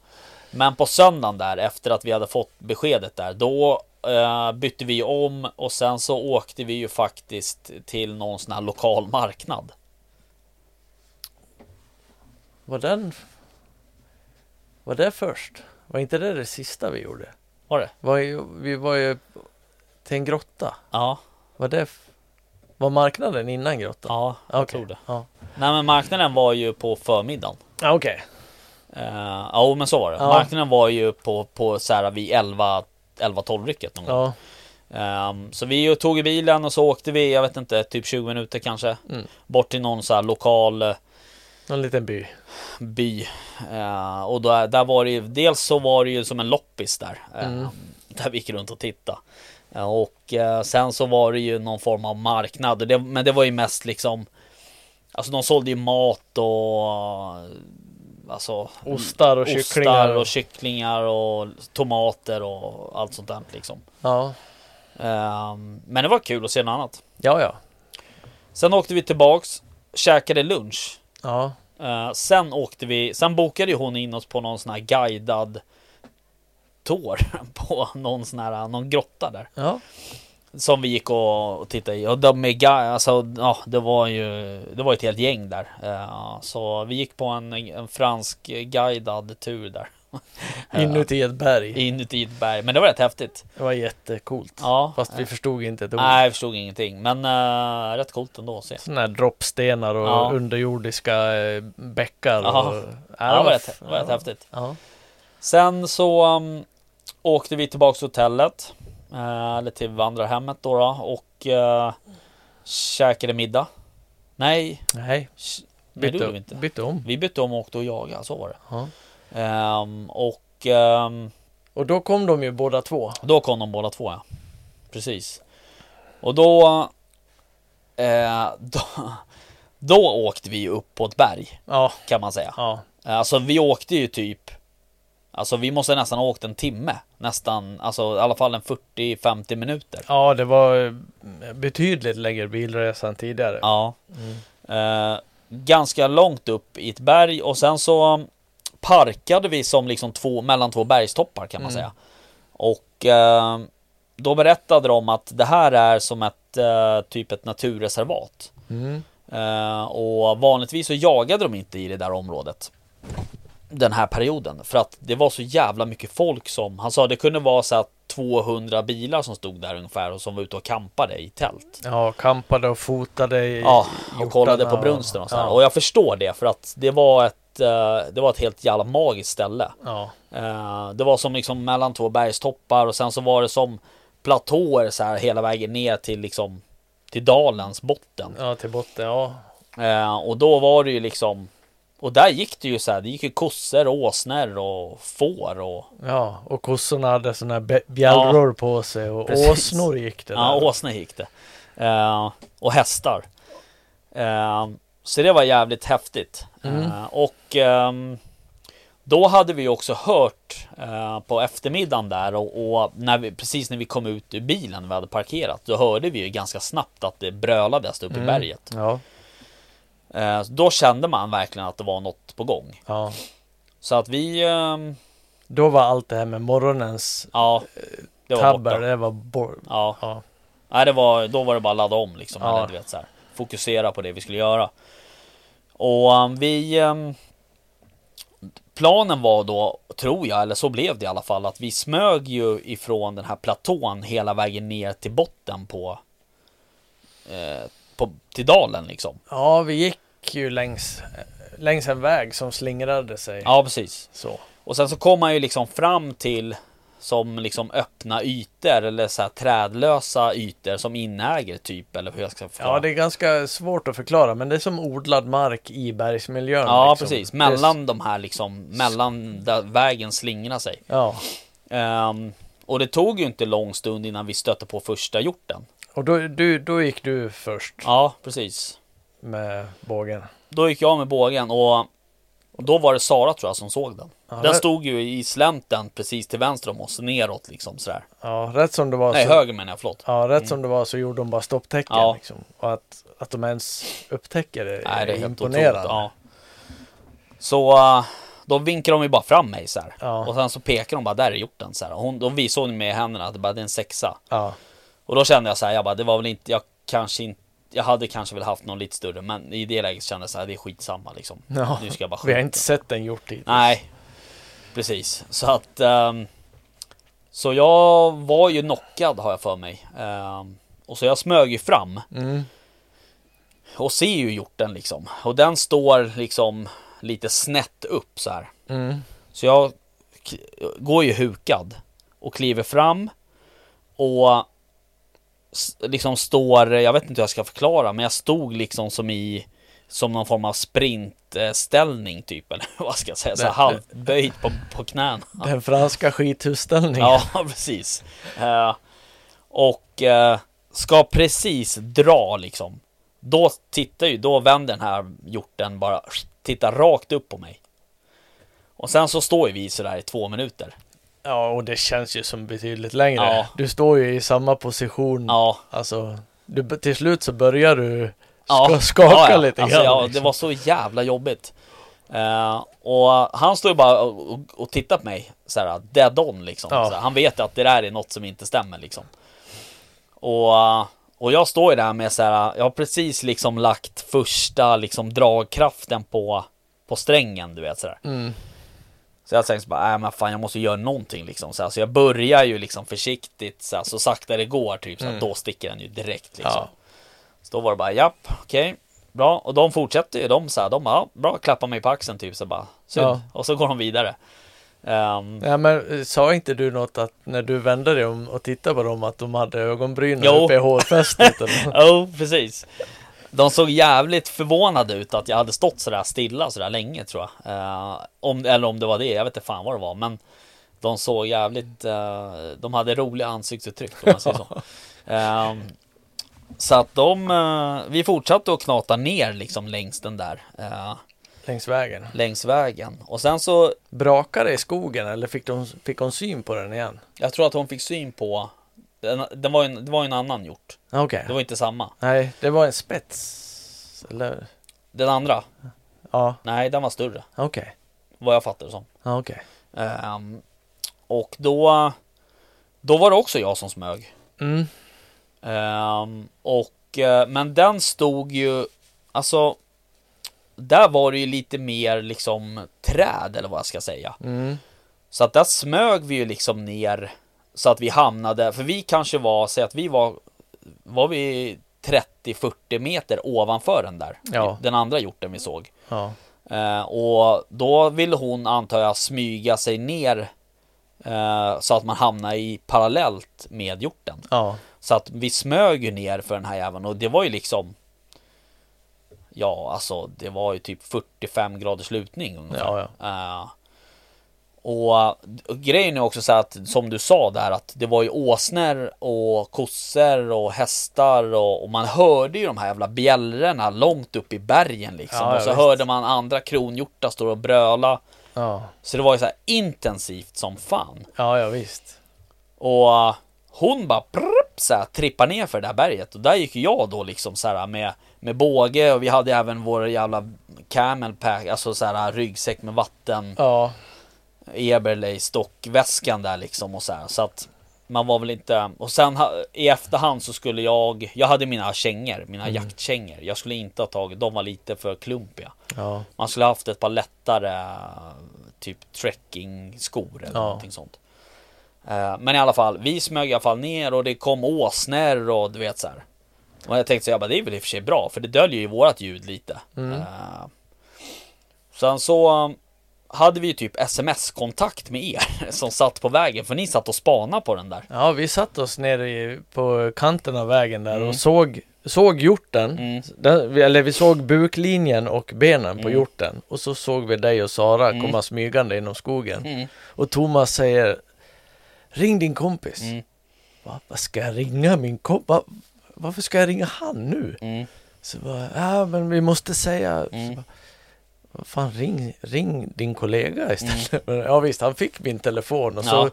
Men på söndagen där, efter att vi hade fått beskedet där, då eh, bytte vi om och sen så åkte vi ju faktiskt till någon sån här lokal marknad. Var den... Var det först? Var inte det det sista vi gjorde? Var det? Var ju, vi var ju till en grotta. Ja, Var det... Var marknaden innan grottan? ja jag Okej. tror det. Ja, Nej men marknaden var ju på förmiddagen. ja okej. Uh, ja men så var det. Ja. Marknaden var ju på, på så här vid 11 11-12 rycket någon gång. Ja, Ehm, så vi tog i bilen och så åkte vi, jag vet inte, typ 20 minuter kanske. Mm. Bort till någon så här lokal eh, någon liten by. by. Eh, och då, där var det ju, dels så var det ju som en loppis där. eh, Mm. Där vi gick runt och tittade. Eh, och eh, sen så var det ju någon form av marknad. Det, men det var ju mest liksom Alltså de sålde ju mat och Alltså Ostar och kycklingar. Ostar och kycklingar och tomater och allt sånt där liksom. Ja, Ehm, men det var kul att se något annat. ja, ja. Sen åkte vi tillbaks, käkade lunch. Ja, Eh, sen åkte vi, sen bokade hon in oss på någon sån här guidad tour på någon sån här, någon grotta där. ja. Som vi gick och, och tittade i. Och de är alltså, ja, det var ju, det var ett helt gäng där. Eh, så vi gick på en, en fransk guidad tur där. Eh, Inuti ett berg. Inuti ett berg. Men det var rätt häftigt. Det var jättecoolt. Ja. Fast vi förstod inte ett ord. Nej, jag förstod ingenting. Men uh, rätt coolt ändå att se. Sådana här droppstenar och Ja. underjordiska eh, bäckar. Och, Ja, det var rätt, var rätt häftigt. Sen så um, åkte vi tillbaks till hotellet. Eh, eller till vandrarhemmet då, då och uh, käkade middag. Nej, Nej, bytte, vi inte. bytte om. Vi bytte om och åkte och jagade, så var det. Ja. Ehm, och ehm, Och då kom de ju båda två. då kom de båda två ja. Precis. Och då, eh, då, då åkte vi upp på ett berg Ja, kan man säga. ja. Alltså vi åkte ju typ Alltså vi måste nästan ha åkt en timme Nästan, alltså i alla fall en 40-50 minuter Ja, det var eh, betydligt längre bilresa än tidigare. Ja Mm. eh, Ganska långt upp i ett berg och sen så Parkade vi som liksom två, mellan två bergstoppar kan man Mm. säga Och eh, Då berättade de att det här är som ett eh, typ ett naturreservat Mm. Eh, och vanligtvis så jagade de inte i det där området Den här perioden för att det var så jävla mycket folk som Han sa det kunde vara så att 200 bilar som stod där ungefär och som var ute och campade i tält. Ja, kampade och fotade i Ja, och kollade på brunsten och sådär. Ja. Och jag förstår det för att det var ett, eh, det var ett helt jävla magiskt ställe. Ja, Eh, Det var som liksom mellan två bergstoppar och sen så var det som platåer så här hela vägen ner till liksom till dalens botten. ja, till botten. Ja, Eh, och då var det ju liksom och där gick det ju så här. Det gick ju kossor, åsnor och får och ja. och kossorna hade sådana här bjällror på sig och Precis. åsnor gick det ja, där. åsnor gick det. Eh, och hästar. Eh, så det var jävligt häftigt. Mm. Eh, och ehm, då hade vi också hört eh, på eftermiddagen där och, och när vi, precis när vi kom ut ur bilen vi hade parkerat. Då hörde vi ju ganska snabbt att det brölades uppe i Mm. berget. Ja, Eh, då kände man verkligen att det var något på gång. ja. Så att vi, ehm, Då var allt det här med morgonens ja, det var tabbar, borta. det var bort. Ja, Ja. Nej, det var, då var det bara att ladda om liksom. Ja. Eller, du vet, så här, fokusera på det vi skulle göra. Och um, vi... Um, planen var då, tror jag, eller så blev det i alla fall, att vi smög ju ifrån den här platån hela vägen ner till botten på... Eh, på till dalen liksom. ja, vi gick ju längs, längs en väg som slingrade sig. Ja, precis. Så. Och sen så kom man ju liksom fram till som liksom öppna ytor eller så här trädlösa ytor som inäger typ eller hur jag ska förklara. Ja, det är ganska svårt att förklara, men det är som odlad mark i bergsmiljön. Ja, liksom. precis. Det Mellan de här liksom, mellan där vägen slingrar sig. Ja, Ehm, och det tog ju inte lång stund innan vi stötte på första hjorten. Och då, du, då gick du först Ja, precis. med bågen. Då gick jag med bågen och, och då var det Sara tror jag som såg den. Ja, den stod ju i slänten precis till vänster om oss, neråt liksom sådär. Ja, rätt som det var Nej, så, höger menar jag, förlåt. ja, rätt som det var så gjorde de bara stopptecken. Ja. Liksom. Och att, att de ens upptäcker det, Nej, det är är helt imponerande. Ja. Så eh, då vinkar de ju bara fram mig så här. Ja. Och sen så pekar de bara, där är hjorten så här. Och hon, då visade hon med händerna att det bara det är en sexa. Ja, Och då kände jag så här, jag bara, det var väl inte, jag kanske inte jag hade kanske väl haft någon lite större men i det läget kände jag så här, det är skitsamma liksom. Ja, Nu ska jag bara vi har inte sett en hjort hittills. Nej, precis. Så att ehm, Så jag var ju knockad har jag för mig. Ehm, och så jag smög ju fram Mm. och ser ju hjorten liksom. Och den står liksom lite snett upp så här. Mm. Så jag går ju hukad och kliver fram och liksom står, jag vet inte hur jag ska förklara, men jag stod liksom som i som någon form av sprintställning typ, eller vad ska jag säga, så här halvböjd på, på knäna. Den franska skithusställningen. Ja, precis. Eh, och eh, ska precis dra liksom. Då tittar ju, då vänder den här hjorten bara, tittar rakt upp på mig. Och sen så står ju vi sådär i två minuter. Ja, och det känns ju som betydligt längre. Ja. Du står ju i samma position. Ja, Alltså, du, till slut så börjar du ja. ska, skaka ja, ja. lite alltså, grann. ja, det liksom. var så jävla jobbigt. Eh, och han står ju bara och, och, och tittar på mig såhär dead on liksom. Ja. Så här, han vet att det där är något som inte stämmer liksom. Och, eh, och jag står ju där med så här, jag har precis liksom lagt första liksom dragkraften på, på strängen du vet sådär. Mm. Så jag tänkte så bara, nej men fan jag måste göra någonting liksom. Så, här, så jag börjar ju liksom försiktigt så, här, så sakta det går typ. Så att Mm. då sticker den ju direkt liksom. Ja. Så då var det bara, japp, okej, bra. Och de fortsätter ju, de så här, de bara, ja, bra, klappar mig på axeln typ så bara, synd. Ja. Och så går de vidare. Ehm, Ja, men eh, sa inte du något att när du vände dig om och tittade på dem att de hade ögonbrynen Jo. uppe i hårfästet? Jo, precis. De såg jävligt förvånade ut att jag hade stått sådär stilla sådär länge tror jag. Eh, om, eller om det var det, jag vet inte fan vad det var. Men de såg jävligt, eh, de hade roliga ansiktsuttryck om man säger så. Eh, så att de, eh, vi fortsatte att knata ner liksom längs den där, eh, Längs vägen. längs vägen. Och sen så, Brakade i skogen eller fick, de, fick hon syn på den igen? jag tror att hon fick syn på, den, den var en, det var en annan hjort. Okej. Det var inte samma. Nej, det var en spets. Eller? Den andra, Ja, nej den var större. okej. Vad jag fattar det som. Ja, okej. Ehm, och då, då var det också jag som smög. Mm. Ehm, och, eh, men den stod ju, alltså, där var det ju lite mer liksom träd eller vad jag ska säga. Mm. Så att där smög vi ju liksom ner Så att vi hamnade, för vi kanske var, säg att vi var, var vi 30-40 meter ovanför den där. Ja. Den andra hjorten vi såg. Ja. Eh, och då ville hon, antar jag, smyga sig ner eh, så att man hamnar i parallellt med hjorten. Ja. Så att vi smög ju ner för den här jäveln och det var ju liksom Ja, alltså det var ju typ 45 graders lutning ungefär. Ja, Eh, och, och grejen är också så att som du sa där att det var ju åsnor och kossor och hästar och, och man hörde ju de här jävla bjällrorna långt upp i bergen liksom. Ja, och så visst. hörde man andra kronhjortar stå och bröla. Ja. Så det var ju så här intensivt som fan. Ja, ja visst. Och uh, hon bara prrp, så här, trippar ner för det där berget och där gick jag då liksom så här med, med båge och vi hade även vår jävla camel pack, alltså så här ryggsäck med vatten, Ja. Eberley stockväskan där liksom och så här så att man var väl inte och sen ha, i efterhand så skulle jag, jag hade mina kängor, mina jaktkängor. Jag skulle inte ha tagit, de var lite för klumpiga. Ja. Man skulle haft ett par lättare typ trekkingskor eller Ja. någonting sånt. Eh, Men i alla fall, vi smög i alla fall ner och det kom åsnor och du vet så här. Och jag tänkte så jag bara, det är väl i och för sig bra för det döljer ju vårat ljud lite. Mm. Eh, Sen så hade vi ju typ sms-kontakt med er som satt på vägen för ni satt och spanade på den där. Ja, vi satt oss nere i, på kanten av vägen där Mm. och såg, såg hjorten. Mm. Den, eller vi såg buklinjen och benen på Mm. hjorten. Och så såg vi dig och Sara Mm. komma smygande inom skogen. Mm. Och Thomas säger Ring din kompis. Mm. Va, vad ska jag ringa min kompis? Va, varför ska jag ringa han nu? Mm. Så bara, ja men vi måste säga. Mm. Så bara, vad fan ring, ring din kollega istället. Men, ja visst, han fick min telefon och så, Mm.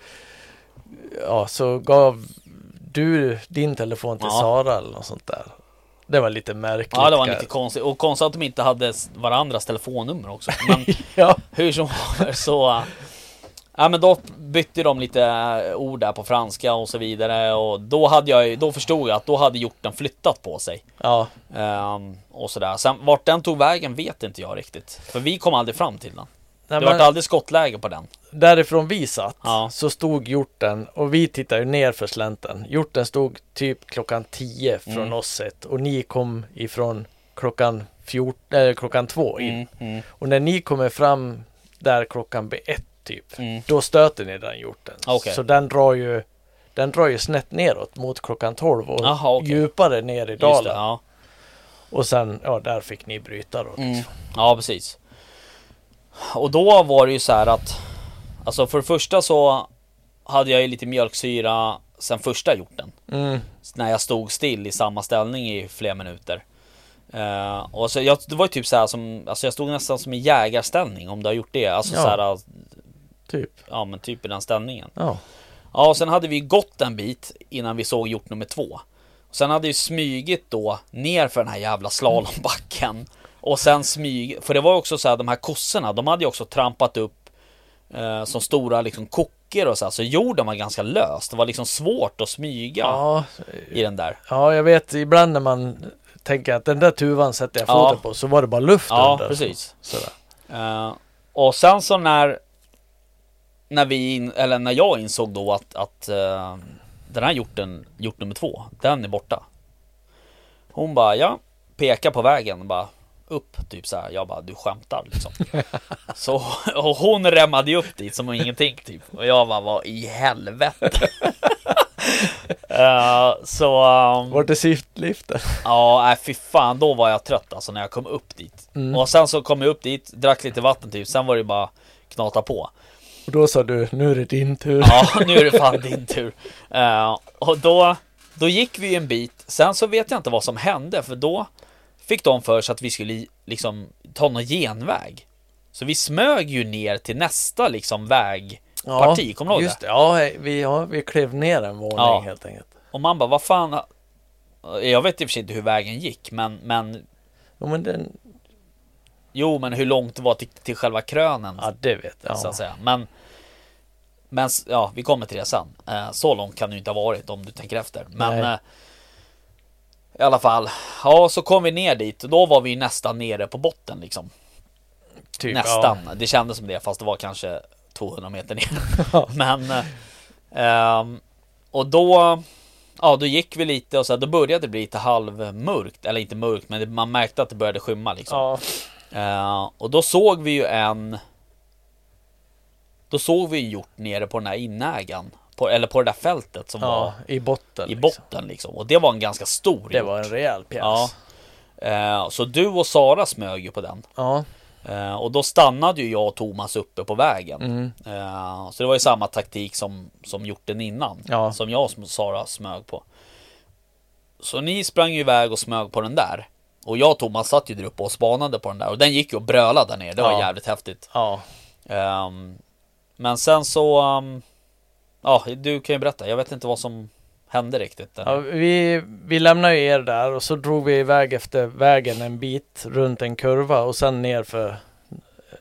Ja. ja, så gav du din telefon till Ja. Sara eller något sånt där. Det var lite märkligt. Ja det var lite konstigt och konstigt att de inte hade varandras telefonnummer också. Men Ja, Hur som var så Ja men då bytte de lite ord där på franska och så vidare och då hade jag då förstod jag att då hade hjorten flyttat på sig. ja, Ehm, och sådär. Sen vart den tog vägen vet inte jag riktigt. För vi kom aldrig fram till den. Nej, det vart aldrig skottläge på den. därifrån vi satt Ja. så stod hjorten och vi tittade ju ner för slänten. Hjorten stod typ klockan 10 från Mm. oss ett och ni kom ifrån klockan 14, eller klockan två in. Mm, mm, Och när ni kommer fram där klockan blir ett typ, mm. då stöter ni den hjorten. Okej. Så den drar ju den drar ju snett neråt mot klockan 12 och Jaha, okej. djupare ner i Just det, dalen. ja. Och sen, ja där fick ni bryta då. Liksom. Mm. Ja precis. Och då var det ju så här att Alltså för det första så Hade jag ju lite mjölksyra sen första hjorten. Mm. när jag stod still i samma ställning i flera minuter. Eh, och så jag, det var ju typ så här som, alltså jag stod nästan som i jägarställning om du har gjort det. Alltså Ja. så här, Typ. ja men typ i den ställningen. Ja. Ja och sen hade vi gått en bit innan vi såg hjort nummer två. Och sen hade vi smygit då ner för den här jävla slalombacken. Och sen smyg, för det var också så här de här kossorna, de hade ju också trampat upp eh, som stora liksom kockor och så här. Så jorden var ganska lös. Det var liksom svårt att smyga Ja, i den där. ja, jag vet ibland när man tänker att den där tuvan sätter jag Ja. foten på så var det bara luft Ja, under. precis. Sådär. Eh, och sen så när när vi, in, eller när jag insåg då att, att eh, den här hjorten, hjort nummer två, den är borta. Hon bara, ja, pekar på vägen, bara upp, typ så här. Jag bara, du skämtar liksom. så, och hon rämmade ju upp dit som ingenting typ. Och jag bara, vad i helvete. Eh, så, um, Vart är siftliften? Ja, nej fy fan, då var jag trött alltså när jag kom upp dit. Mm. Och sen så kom jag upp dit, drack lite vatten typ, sen var det bara knata på. Och då sa du, nu är det din tur. Ja, nu är det fan din tur. Eh, och då, då gick vi en bit, sen så vet jag inte vad som hände, för då fick de för sig att vi skulle liksom ta någon genväg. Så vi smög ju ner till nästa liksom vägparti, kommer du ihåg just det? Ja, vi, ja, vi klev ner en våning Ja. helt enkelt. Och man bara, vad fan Jag vet i och för sig inte hur vägen gick, men, men Jo men den, Jo, men hur långt det var till, till själva krönen ja det vet jag. så Ja. att säga. Men, men ja, vi kommer till det sen. Eh, så långt kan det ju inte ha varit om du tänker efter. Men Nej. eh, i alla fall, ja, så kom vi ner dit och då var vi nästan nere på botten liksom. Typ, nästan. Det kändes som det, fast det var kanske 200 meter ner. Ja. men ehm, och då, ja då gick vi lite och så här, då började det bli lite halvmörkt. Eller inte mörkt, men det, man märkte att det började skymma liksom. Ja. Eh, och då såg vi ju en Då såg vi ju hjort nere på den här inägan på, Eller på det där fältet som var ja, i botten. i liksom. botten liksom Och det var en ganska stor Det hjort. var en rejäl pjäs. Ja. Eh, Så du och Sara smög ju på den Ja. Eh, Och då stannade ju jag och Thomas uppe på vägen Mm. Eh, Så det var ju samma taktik som, som hjorten innan Ja. Som jag och Sara smög på Så ni sprang ju iväg och smög på den där Och jag och Thomas satt ju där uppe och spanade på den där Och den gick ju och brölade där nere, det var Ja. jävligt häftigt Ja. Ehm, Men sen så ehm, Ja, du kan ju berätta, jag vet inte vad som hände riktigt. Ja, vi, vi lämnade ju er där och så drog vi iväg efter vägen en bit runt en kurva och sen ner för,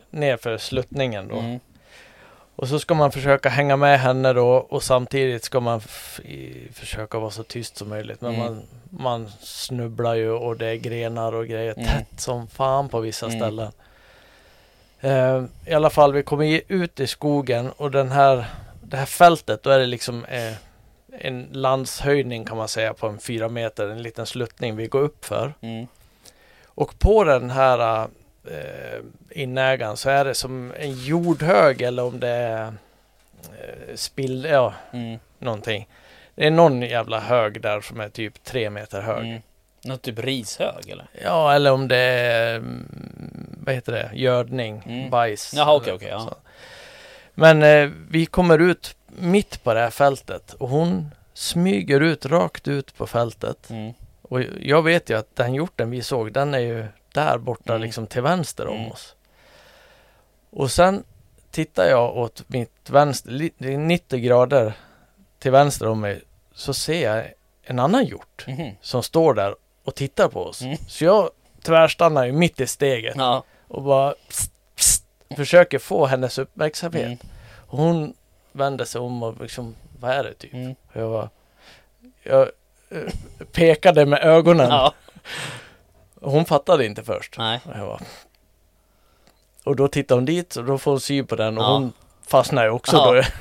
ner för sluttningen då. Mm. Och så ska man försöka hänga med henne då och samtidigt ska man försöka vara så tyst som möjligt. Men Mm. man, man snubblar ju och det är grenar och grejer Mm. tätt som fan på vissa Mm. ställen. Eh, I alla fall, vi kommer ut i skogen och den här, det här fältet, då är det liksom eh, en landshöjning kan man säga på en fyra meter, en liten sluttning vi går upp för. Mm. Och på den här eh, inägaren så är det som en jordhög eller om det är eh, spill, ja, Mm. någonting. Det är någon jävla hög där som är typ tre meter hög. Mm. Något typ rishög eller? Ja, eller om det är, mm, vad heter det, gödning, Mm. bajs. Jaha, okej, okej, ja. Men eh, vi kommer ut mitt på det här fältet och hon smyger ut rakt ut på fältet. Mm. Och jag vet ju att den hjorten vi såg, den är ju där borta Mm. liksom till vänster om Mm. oss. Och sen tittar jag åt mitt vänster, li- det är 90 grader till vänster om mig, så ser jag en annan hjort Mhm. som står där och tittar på oss. Mm. Så jag tvärstannar ju mitt i steget Ja. och bara psst, psst, försöker få hennes uppmärksamhet. Mm. Och hon vänder sig om och liksom, vad är det typ? Mm. Och jag var, jag eh, pekade med ögonen. Ja. Och hon fattade inte först. Nej. Och, jag var, och då tittar hon dit och då får hon syn på den och Ja. hon fastnar ju också Ja. då.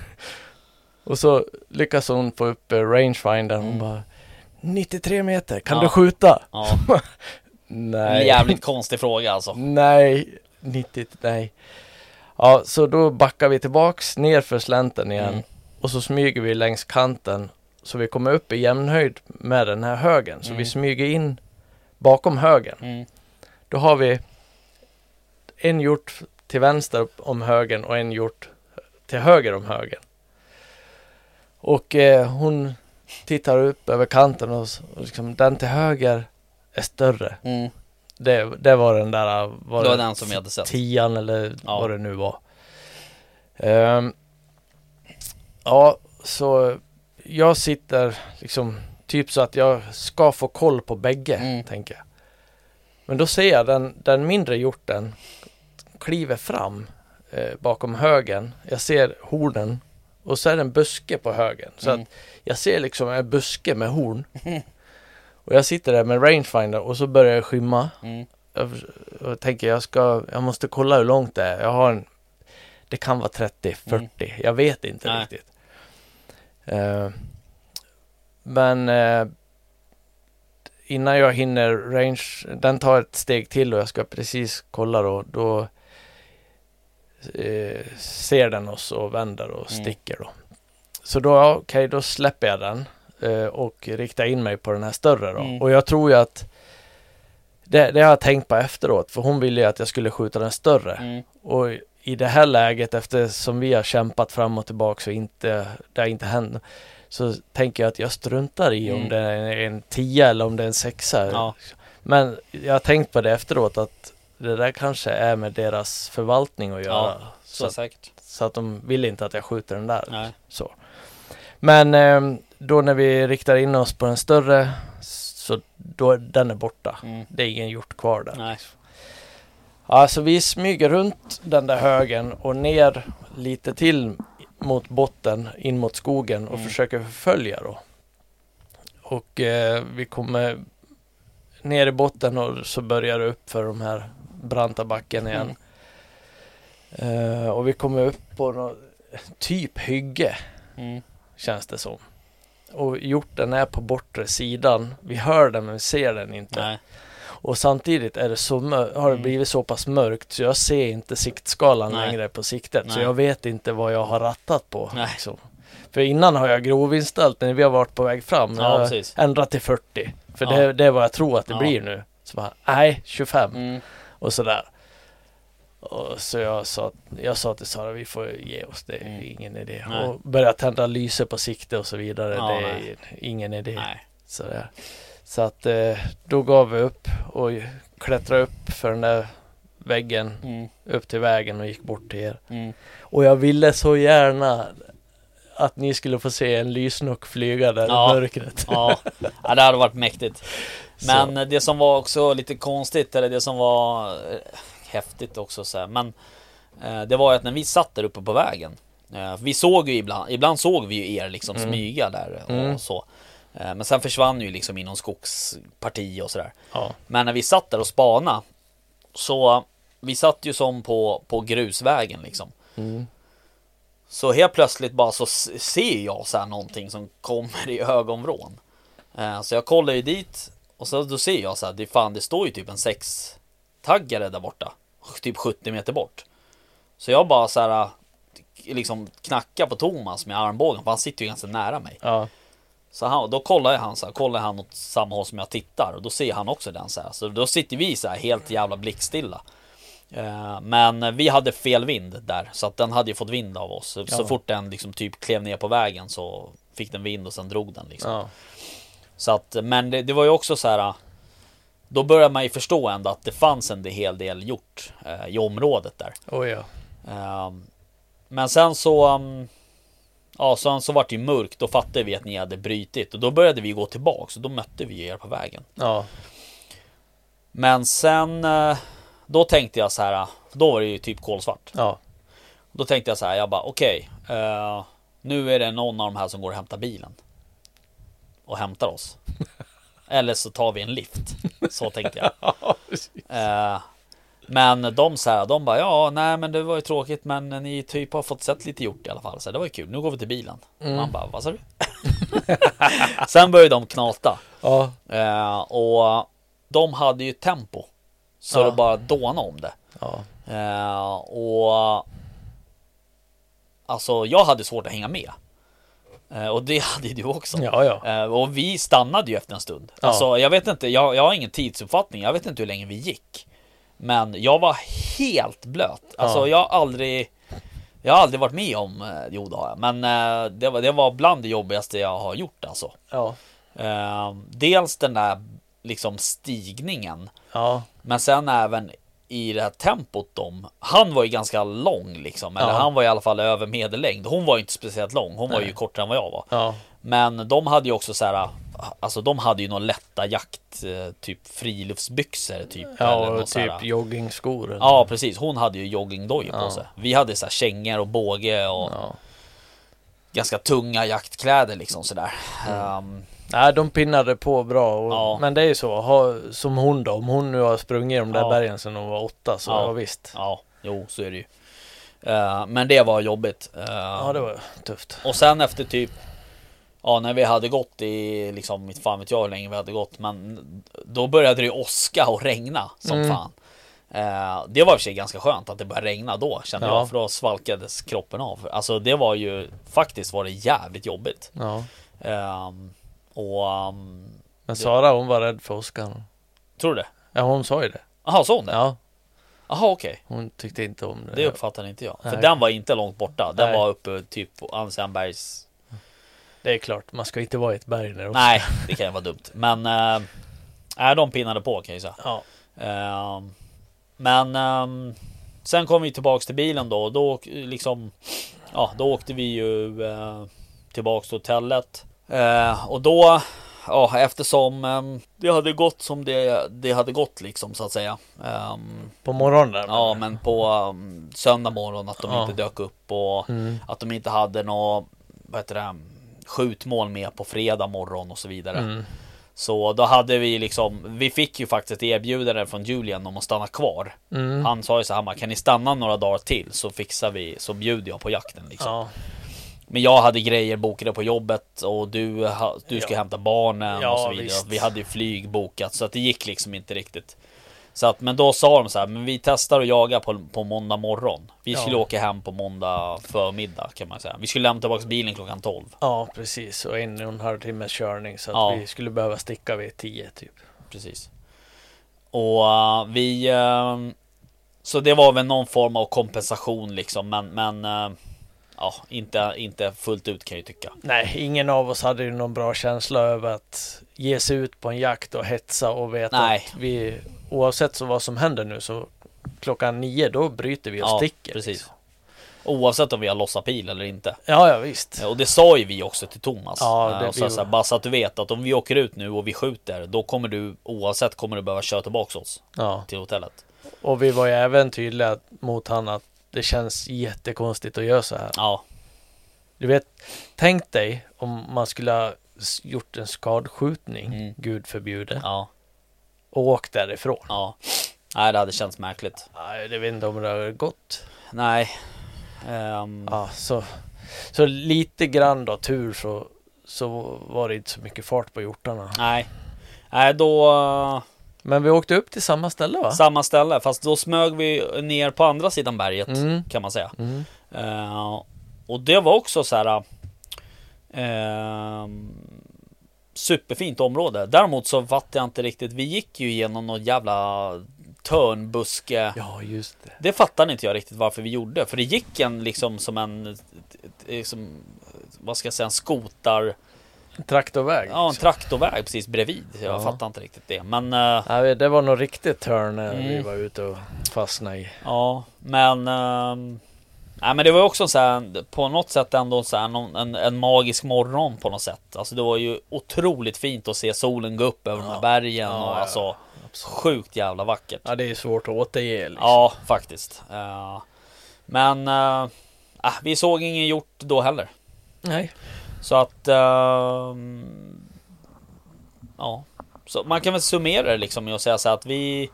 Och så lyckas hon få upp eh, rangefindern. Hon Mm. bara 93 meter, kan Ja. du skjuta? Ja. En Nej. jävligt konstig fråga alltså. Nej, 90, nej. Ja, så då backar vi tillbaks ner för slänten igen. Mm. Och så smyger vi längs kanten. Så vi kommer upp i jämnhöjd med den här högen. Så Mm. vi smyger in bakom högen. Mm. Då har vi en hjort till vänster om högen och en hjort till höger om högen. Och eh, hon tittar upp över kanten och, och liksom, den till höger är större. Mm. Det, det var den där, var Det var den som vi hade sett. tian eller Ja. vad det nu var. Ehm, ja, så jag sitter liksom typ så att jag ska få koll på bägge, Mm. tänker jag. Men då ser jag den, den mindre hjorten kliver fram eh, bakom högen. Jag ser hornen och så är det en buske på högen. Så Mm. att jag ser liksom en buske med horn. Och jag sitter där med rangefinder och så börjar det skymma. Mm. Jag, jag tänker jag ska, jag måste kolla hur långt det är. Jag har en, det kan vara 30, 40, jag vet inte Nej. riktigt. Eh, men eh, innan jag hinner range, den tar ett steg till och jag ska precis kolla då, då eh, ser den oss och vänder och Mm. sticker då. Så då, okej, då släpper jag den eh, och riktar in mig på den här större då. Mm. Och jag tror ju att det, det har jag tänkt på efteråt, för hon ville ju att jag skulle skjuta den större. Mm. Och i det här läget, eftersom vi har kämpat fram och tillbaka och inte, det har inte hänt, så tänker jag att jag struntar i om Mm. det är en tia eller om det är en sexa. Ja. Men jag har tänkt på det efteråt att det där kanske är med deras förvaltning att göra. Ja, så, Så att, så att de vill inte att jag skjuter den där. Nej. Så. Men ehm, då när vi riktar in oss på den större, så då den är borta. Mm. Det är ingen hjort kvar där. Nej. Ja, så vi smyger runt den där högen och ner lite till mot botten, in mot skogen och Mm. försöker förfölja då. Och eh, vi kommer ner i botten och så börjar det upp för de här branta backen igen. Eh, och vi kommer upp på något, typ hygge Mm. känns det som. Och hjorten är på bortre sidan. Vi hör den men vi ser den inte. Nej. Och samtidigt är det så har det Mm. blivit så pass mörkt så jag ser inte siktskalan Nej. längre på siktet. Så Nej. jag vet inte vad jag har rattat på. Liksom. För innan har jag grovinställt när vi har varit på väg fram. Ja, ändrat till 40. För Ja. det, det är vad jag tror att det Ja. blir nu. Så bara, nej 25 Mm. och sådär. Och så jag sa, jag sa till Sara, vi får ge oss, det är Mm. ingen idé. Nej. Och börja tända lyse på sikte och så vidare, det är nej. ingen idé. Nej. Sådär. Så att eh, då gav vi upp och klättrade upp för den där väggen, Mm. upp till vägen och gick bort till er. Mm. Och jag ville så gärna att ni skulle få se en lysnock flyga där Ja. i mörkret. Ja. ja, det hade varit mäktigt. Så. Men det som var också lite konstigt, eller det som var eh, häftigt också så här, men eh, det var ju att när vi satt där uppe på vägen, eh, vi såg ju ibland, ibland såg vi ju er liksom Mm. smyga där och Mm. så. Eh, men sen försvann ju liksom i någon skogsparti och sådär. Ja. Men när vi satt där och spana så vi satt ju som på, på grusvägen liksom. Mm. Så helt plötsligt bara så ser jag så här någonting som kommer i ögonvrån. Eh, så jag kollar ju dit och så då ser jag så här, det fan det står ju typ en sex taggare där borta. Typ 70 meter bort. Så jag bara så här liksom knackar på Thomas med armbågen för han sitter ju ganska nära mig. Ja. Så han, då kollar han så här, kollar han åt samma håll som jag tittar och då ser han också den så här. Så då sitter vi så här helt jävla blickstilla. Eh, Men vi hade fel vind där så att den hade ju fått vind av oss. Så Ja. fort den liksom typ klev ner på vägen så fick den vind och sen drog den liksom. Ja. Så att, men det, det var ju också så här. Då börjar man ju förstå ändå att det fanns en hel del gjort eh, i området där. Oh, ja. Ehm, Men sen så um, Ja sen så vart det ju mörkt. Då fattade vi att ni hade brytit Och då började vi gå tillbaks. Och då mötte vi er på vägen. Ja. Men sen eh, Då tänkte jag så här Då var det ju typ kolsvart. Ja. Då tänkte jag så här Jag bara okej eh, Nu är det någon av de här som går och hämtar bilen. Och hämtar oss. Eller så tar vi en lift. Så tänkte jag. Eh, men de så här, de bara ja, nej men det var ju tråkigt men ni typ har fått sett lite gjort i alla fall. Så det var ju kul, nu går vi till bilen. Mm. Man bara, vad sa du? Sen började de knata. Ja. Eh, och de hade ju tempo. Så Ja. det bara dånade om det. Ja. Eh, och Alltså jag hade svårt att hänga med. Eh, och det hade du också. Ja, ja. Eh, och vi stannade ju efter en stund. Ja. Alltså jag vet inte, jag, jag har ingen tidsuppfattning. Jag vet inte hur länge vi gick. Men jag var helt blöt. Alltså Ja. jag har aldrig Jag har aldrig varit med om, eh, jo det har jag. Men eh, det, var, det var bland det jobbigaste jag har gjort alltså. Ja. Eh, dels den där liksom stigningen. Ja. Men sen även i det här tempot de Han var ju ganska lång liksom Eller Ja. han var i alla fall över medellängd Hon var ju inte speciellt lång Hon var ju Nej. kortare än vad jag var Ja. Men de hade ju också så här Alltså de hade ju några lätta jakt eh, Typ friluftsbyxor typ Ja, eller typ joggingskor. eller- Ja precis, hon hade ju joggingdojor på Ja. sig Vi hade så här kängor och båge och Ja. Ganska tunga jaktkläder liksom sådär Ehm, Nej, de pinnade på bra. Och, Ja. Men det är ju så, ha, som hon då. Om hon nu har sprungit de där Ja. bergen sedan hon var åtta så Ja. visst. Ja, jo så är det ju Eh, Men det var jobbigt Ehm, Ja, det var tufft. Och sen efter typ Ja när vi hade gått i liksom Mitt fan vet jag hur länge vi hade gått Men Då började det ju åska och regna som Mm. fan eh, Det var i och för sig ganska skönt att det började regna då kände Ja. jag För då svalkades kroppen av Alltså det var ju Faktiskt var det jävligt jobbigt Ja. Ehm, Och um, Men Sara hon var rädd för åskan. Tror du det? Ja, hon sa ju det. Jaha, sa hon det? Ja, Jaha okej hon tyckte inte om det. Det uppfattade inte jag För Nej. den var inte långt borta Den Nej. var uppe typ på Ansenbergs Det är klart, man ska inte vara i ett berg när det Nej, det kan ju vara dumt Men äh, Nej, de pinnade på kan jag säga Ja. Ehm, Men ehm, Sen kom vi tillbaks till bilen då och då liksom Ja då åkte vi ju eh, Tillbaks till hotellet Eh, Och då Ja eftersom ehm, Det hade gått som det, det hade gått liksom så att säga Ehm, På morgonen där. Ja men på um, söndag morgon att de Ja. inte dök upp och Mm. att de inte hade något Vad heter det Skjutmål med på fredag morgon och så vidare Mm. Så då hade vi liksom Vi fick ju faktiskt ett erbjudande från Julian om att stanna kvar Mm. Han sa ju så här "Man, Kan ni stanna några dagar till så fixar vi Så bjuder jag på jakten liksom Ja. Men jag hade grejer bokade på jobbet och du, du ska Ja. hämta barnen Ja, och så vidare. visst. Vi hade ju flyg bokat så att det gick liksom inte riktigt. Så att, men då sa de så här, men vi testar att jaga på, på måndag morgon. Vi skulle Ja. åka hem på måndag förmiddag kan man säga. Vi skulle lämna tillbaka bilen klockan 12. Ja, precis. Och en och en halv timmes körning så att Ja. vi skulle behöva sticka vid tio typ. Precis. Och eh, vi... eh, så det var väl någon form av kompensation liksom, men... men eh, ja, inte, inte fullt ut kan jag ju tycka. Nej, ingen av oss hade ju någon bra känsla över att ge sig ut på en jakt och hetsa och veta Nej. att vi oavsett så vad som händer nu så klockan nio då bryter vi och Ja, sticker. precis. liksom. Oavsett om vi har lossat pil eller inte. Ja, ja visst. Och det sa ju vi också till Thomas. Ja, Eh, det och så, vi- så här, bara så att du vet att om vi åker ut nu och vi skjuter, då kommer du oavsett kommer du behöva köra tillbaka oss Ja. till hotellet. Och vi var ju även tydliga mot han att det känns jättekonstigt att göra så här. Ja, Du vet, tänk dig om man skulle ha gjort en skadskjutning, Mm. gud förbjude, ja, och åkt därifrån. ja. Nej, det hade känts märkligt. Nej, det vet inte om det har gått. Nej. Ehm, Ja, så, så lite grann då tur så, så var det inte så mycket fart på hjortarna. Nej. Nej, då... Men vi åkte upp till samma ställe va? Samma ställe, fast då smög vi ner på andra sidan berget Mm. kan man säga. Mm. Eh, och det var också så här. eh, superfint område. Däremot så fattade jag inte riktigt. Vi gick ju igenom någon jävla törnbuske. Ja, just det. Det fattade inte jag riktigt varför vi gjorde. För det gick en liksom som en liksom, vad ska jag säga, en skotar, Traktorväg. ja en traktorväg precis bredvid. Jag Ja. fattar inte riktigt det. Men eh, Nej, det var nog riktigt törn när vi Mm. var ute och fastnade i. Ja, men... ehm, nej, men det var också så här, på något sätt ändå så här, en, en magisk morgon på något sätt. Alltså det var ju otroligt fint att se solen gå upp över de här Ja. bergen Ja, och ja, alltså sjukt jävla vackert. Ja, det är svårt att återge liksom. Ja, faktiskt. Men ah, vi såg ingen hjort då heller. Nej. Så att... ehm, ja. Så man kan väl summera det liksom med att säga så här att vi...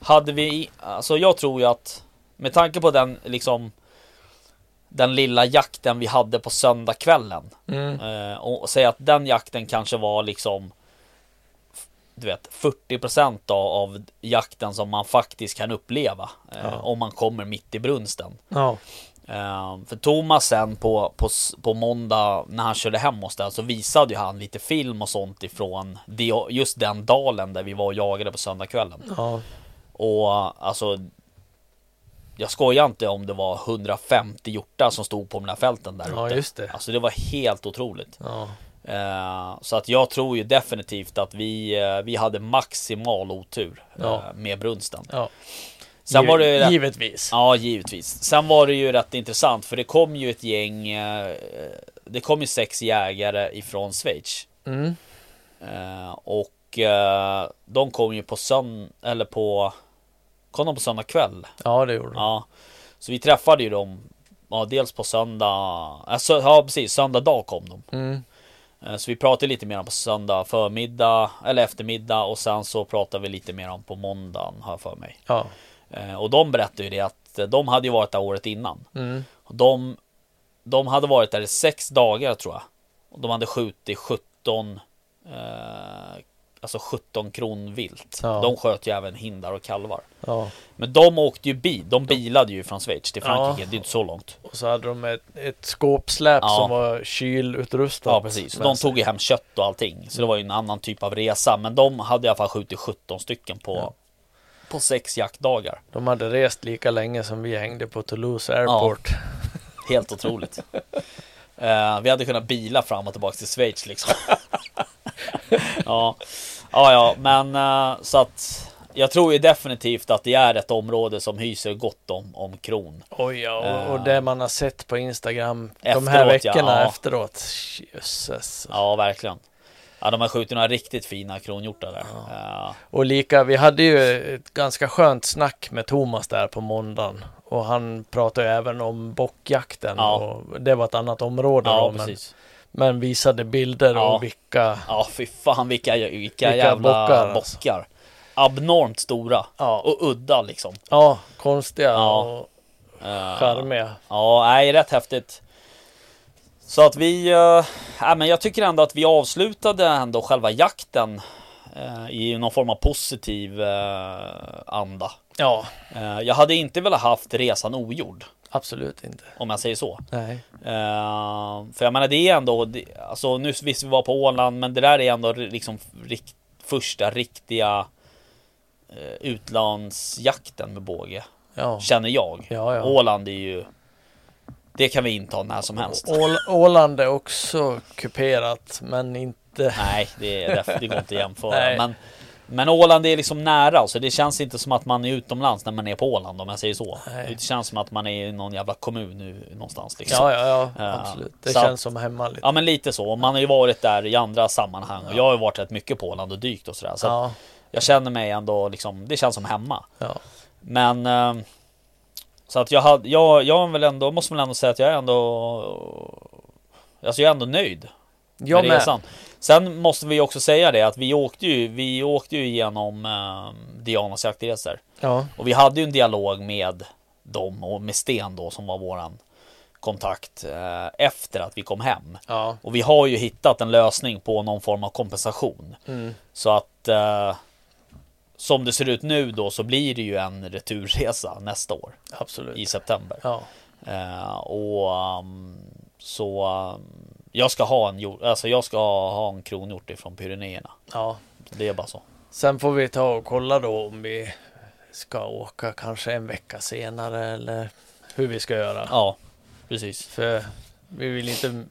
Hade vi... Alltså jag tror ju att... Med tanke på den liksom... Den lilla jakten vi hade på söndagskvällen. Mm. Eh, och, säga att den jakten kanske var liksom... Du vet 40% av, av jakten som man faktiskt kan uppleva. Eh, Ja. Om man kommer mitt i brunsten. Ja. Eh, för Thomas sen på, på, på måndag när han körde hem oss där så visade ju han lite film och sånt ifrån det, just den dalen där vi var och jagade på söndagskvällen. Ja. Och alltså Jag skojar inte om det var 150 hjortar som stod på de här fälten där Ja, ute. just det. Alltså det var helt otroligt. Ja. Eh, så att jag tror ju definitivt att vi, eh, vi hade maximal otur eh, Ja. med brunsten. ja. Sen var det rätt- Givetvis. Ja, givetvis. Sen var det ju rätt intressant för det kom ju ett gäng. eh, Det kom ju sex jägare ifrån Schweiz. Mm. Eh, Och eh, de kom ju på söndag, eller på Kom de på söndag kväll? Ja, det gjorde de. Ja. Så vi träffade ju dem. Ja, dels på söndag. Alltså, ja, precis. Söndag dag kom de. Mm. Eh, Så vi pratade lite mer om på söndag förmiddag eller eftermiddag och sen så pratade vi lite mer om på måndagen har jag för mig. Ja. Eh, Och de berättade ju det att de hade ju varit där året innan. Mm. De, de hade varit där i sex dagar tror jag. Och de hade skjutit 17 eh, Alltså 17 kronvilt. Ja. De sköt ju även hindar och kalvar. Ja. Men de åkte ju bil. De bilade ju från Schweiz till Frankrike. Ja. Det är inte så långt. Och så hade de ett, ett skåpsläp som var kylutrustat. Ja precis. med De tog ju hem kött och allting. Så det var ju en annan typ av resa. Men de hade i alla fall skjutit 17 stycken på, på sex jaktdagar. De hade rest lika länge som vi hängde på Toulouse Airport. Helt otroligt. Eh, vi hade kunnat bila fram och tillbaka till Schweiz liksom. ja. Ja, ja, men eh, så att jag tror ju definitivt att det är ett område som hyser gott om, om kron. Oj ja, och, Eh. och det man har sett på Instagram de här Efteråt, ja, veckorna ja. efteråt. Jösses. Ja, verkligen. Ja, de har skjutit några riktigt fina kronhjortar där. Ja. Och lika, vi hade ju ett ganska skönt snack med Thomas där på måndagen. Och han pratade ju även om bockjakten. Ja. Och det var ett annat område Ja, då, precis. men visade bilder Ja. och vilka... Ja, fy fan vilka, vilka, Vilka jävla bockar, bockar. alltså. Abnormt stora. Ja, Och udda liksom. ja konstiga Ja. och Eh, charmiga. Ja, nej, rätt häftigt. Så att vi, äh, men jag tycker ändå att vi avslutade ändå själva jakten äh, i någon form av positiv äh, anda. Ja. Jag hade inte velat haft resan ogjord. Absolut inte. Om jag säger så. Nej. Uh, för jag menar det är ändå, det, alltså nu visst vi var på Åland men det där är ändå liksom rikt, första riktiga uh, utlandsjakten med båge. Ja. Känner jag. Ja, ja. Åland är ju Det kan vi inta när som helst. Ål Åland är också kuperat men inte Nej, det, är, det går inte att jämföra. Nej. men, men Åland är liksom nära, så det känns inte som att man är utomlands när man är på Åland om jag säger så. Nej. Det känns som att man är i någon jävla kommun nu, någonstans. Liksom. Ja, ja, ja, Ja, absolut. Det så känns att- som hemma lite. Ja men lite så. Man har ju varit där i andra sammanhang och jag har ju varit rätt mycket på Åland och dykt och sådär. Så Ja, jag känner mig ändå liksom, det känns som hemma. ja. Men eh, Så att jag hade, jag, jag är väl ändå, måste väl ändå säga att jag är ändå Alltså jag är ändå nöjd Jag med med. resan. Sen måste vi också säga det att vi åkte ju, vi åkte ju igenom eh, Dianas jaktresor. Ja, Och vi hade ju en dialog med dem och med Sten då som var våran kontakt eh, efter att vi kom hem. ja. Och vi har ju hittat en lösning på någon form av kompensation. Mm. Så att eh, som det ser ut nu då så blir det ju en returresa nästa år Absolut. i september. Ja, Eh, och um, så um, jag ska ha en hjort, alltså jag ska ha en kronhjort ifrån Pyrenéerna. ja. Det är bara så. Sen får vi ta och kolla då om vi ska åka kanske en vecka senare eller hur vi ska göra. Ja, precis. För vi vill inte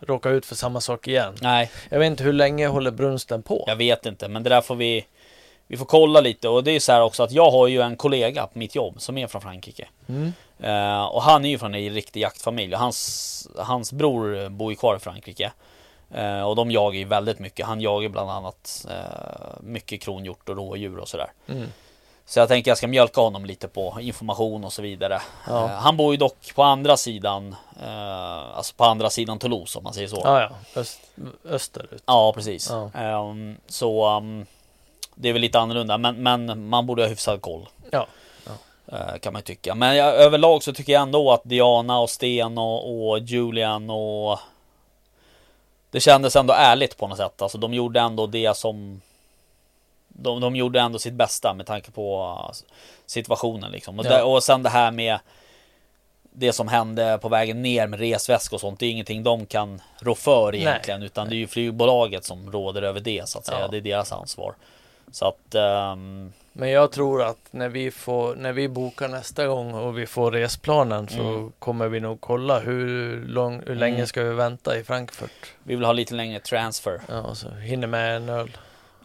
råka ut för samma sak igen. Nej, Jag vet inte hur länge håller brunsten på? jag vet inte, men det där får vi vi får kolla lite och det är så här också att jag har ju en kollega på mitt jobb som är från Frankrike. Mm. Eh, och han är ju från en riktig jaktfamilj och hans, hans bror bor ju kvar i Frankrike. Eh, och de jagar ju väldigt mycket. Han jagar bland annat eh, mycket kronhjort och rådjur och sådär. Mm. Så jag tänker jag ska mjölka honom lite på information och så vidare. Ja. Han bor ju dock på andra sidan, alltså på andra sidan Toulouse om man säger så. Ja, ja. Öst, österut. Ja, precis. Ja. Ehm, så um, det är väl lite annorlunda, men, men man borde ha hyfsad koll. Ja. Eh, kan man tycka. Men jag, överlag så tycker jag ändå att Diana och Sten och, och Julian och det kändes ändå ärligt på något sätt. Alltså de gjorde ändå det som de, de gjorde ändå sitt bästa med tanke på uh, situationen liksom. Och, Ja. det, och sen det här med det som hände på vägen ner med resväsk och sånt. Det är ingenting de kan rå för egentligen. Utan det är ju flygbolaget som råder över det så att säga. Ja. Det är deras ansvar. Så att ehm, Men jag tror att när vi, får, när vi bokar nästa gång och vi får resplanen så Mm. kommer vi nog kolla hur, lång, hur länge Mm. ska vi vänta i Frankfurt. vi vill ha lite längre transfer. Ja, så hinner med en öl.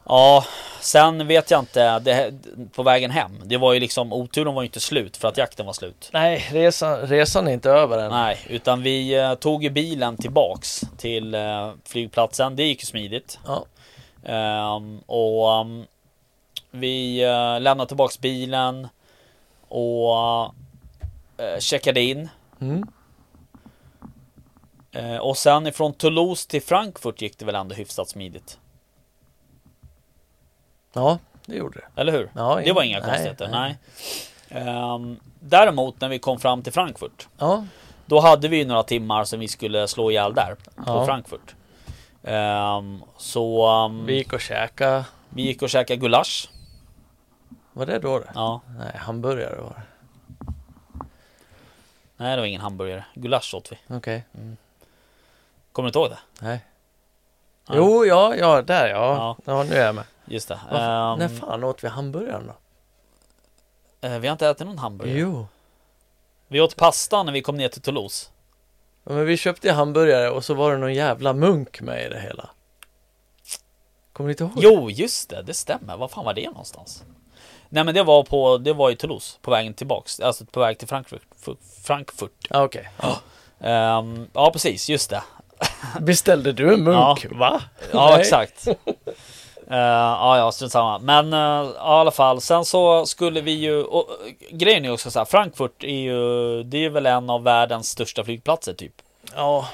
Ja, sen vet jag inte. Det, på vägen hem. Det var ju liksom oturen var ju inte slut för att jakten var slut. Nej, resan, resan är inte över än. Nej, utan vi eh, tog ju bilen tillbaks till eh, flygplatsen. Det gick ju smidigt. Ja. Ehm, och ehm, vi uh, lämnade tillbaks bilen och uh, checkade in. Mm. Eh, och sen ifrån Toulouse till Frankfurt gick det väl ändå hyfsat smidigt. ja, det gjorde det. Eller hur? Ja, Det var in- inga nej, konstigheter. Nej. nej. Ehm, däremot när vi kom fram till Frankfurt. Ja, Då hade vi några timmar som vi skulle slå ihjäl där på Ja. Frankfurt. Ehm, så ehm, vi gick och käkade. vi gick och käkade gulasch. Var det då det? Ja, Nej, hamburgare var det. nej det var ingen hamburgare. Gulasch åt vi. Okej. Kommer du inte ihåg det? Nej. Nej. Jo, ja, ja, där ja. Ja. Ja, nu är jag med. Just det. Ehm, När fan åt vi hamburgaren då? eh, vi har inte ätit någon hamburgare. Jo. Vi åt pasta när vi kom ner till Toulouse. Ja, men vi köpte hamburgare och så var det någon jävla munk med i det hela. Kommer ni inte ihåg? Jo, just det. Det stämmer. Var fan var det någonstans? Nej, men det var på. Det var i Toulouse på vägen tillbaks. Alltså på väg till Frankfurt. Frankfurt. Ja, okej. Ehm, ja, precis. Just det. Beställde du en munk? Ja. Va? Ja, Nej. exakt. Uh, ja, ja, strunt samma. Men uh, i alla fall, sen så skulle vi ju... Och, uh, grejen är också så här, Frankfurt är ju... Det är väl en av världens största flygplatser typ. Ja,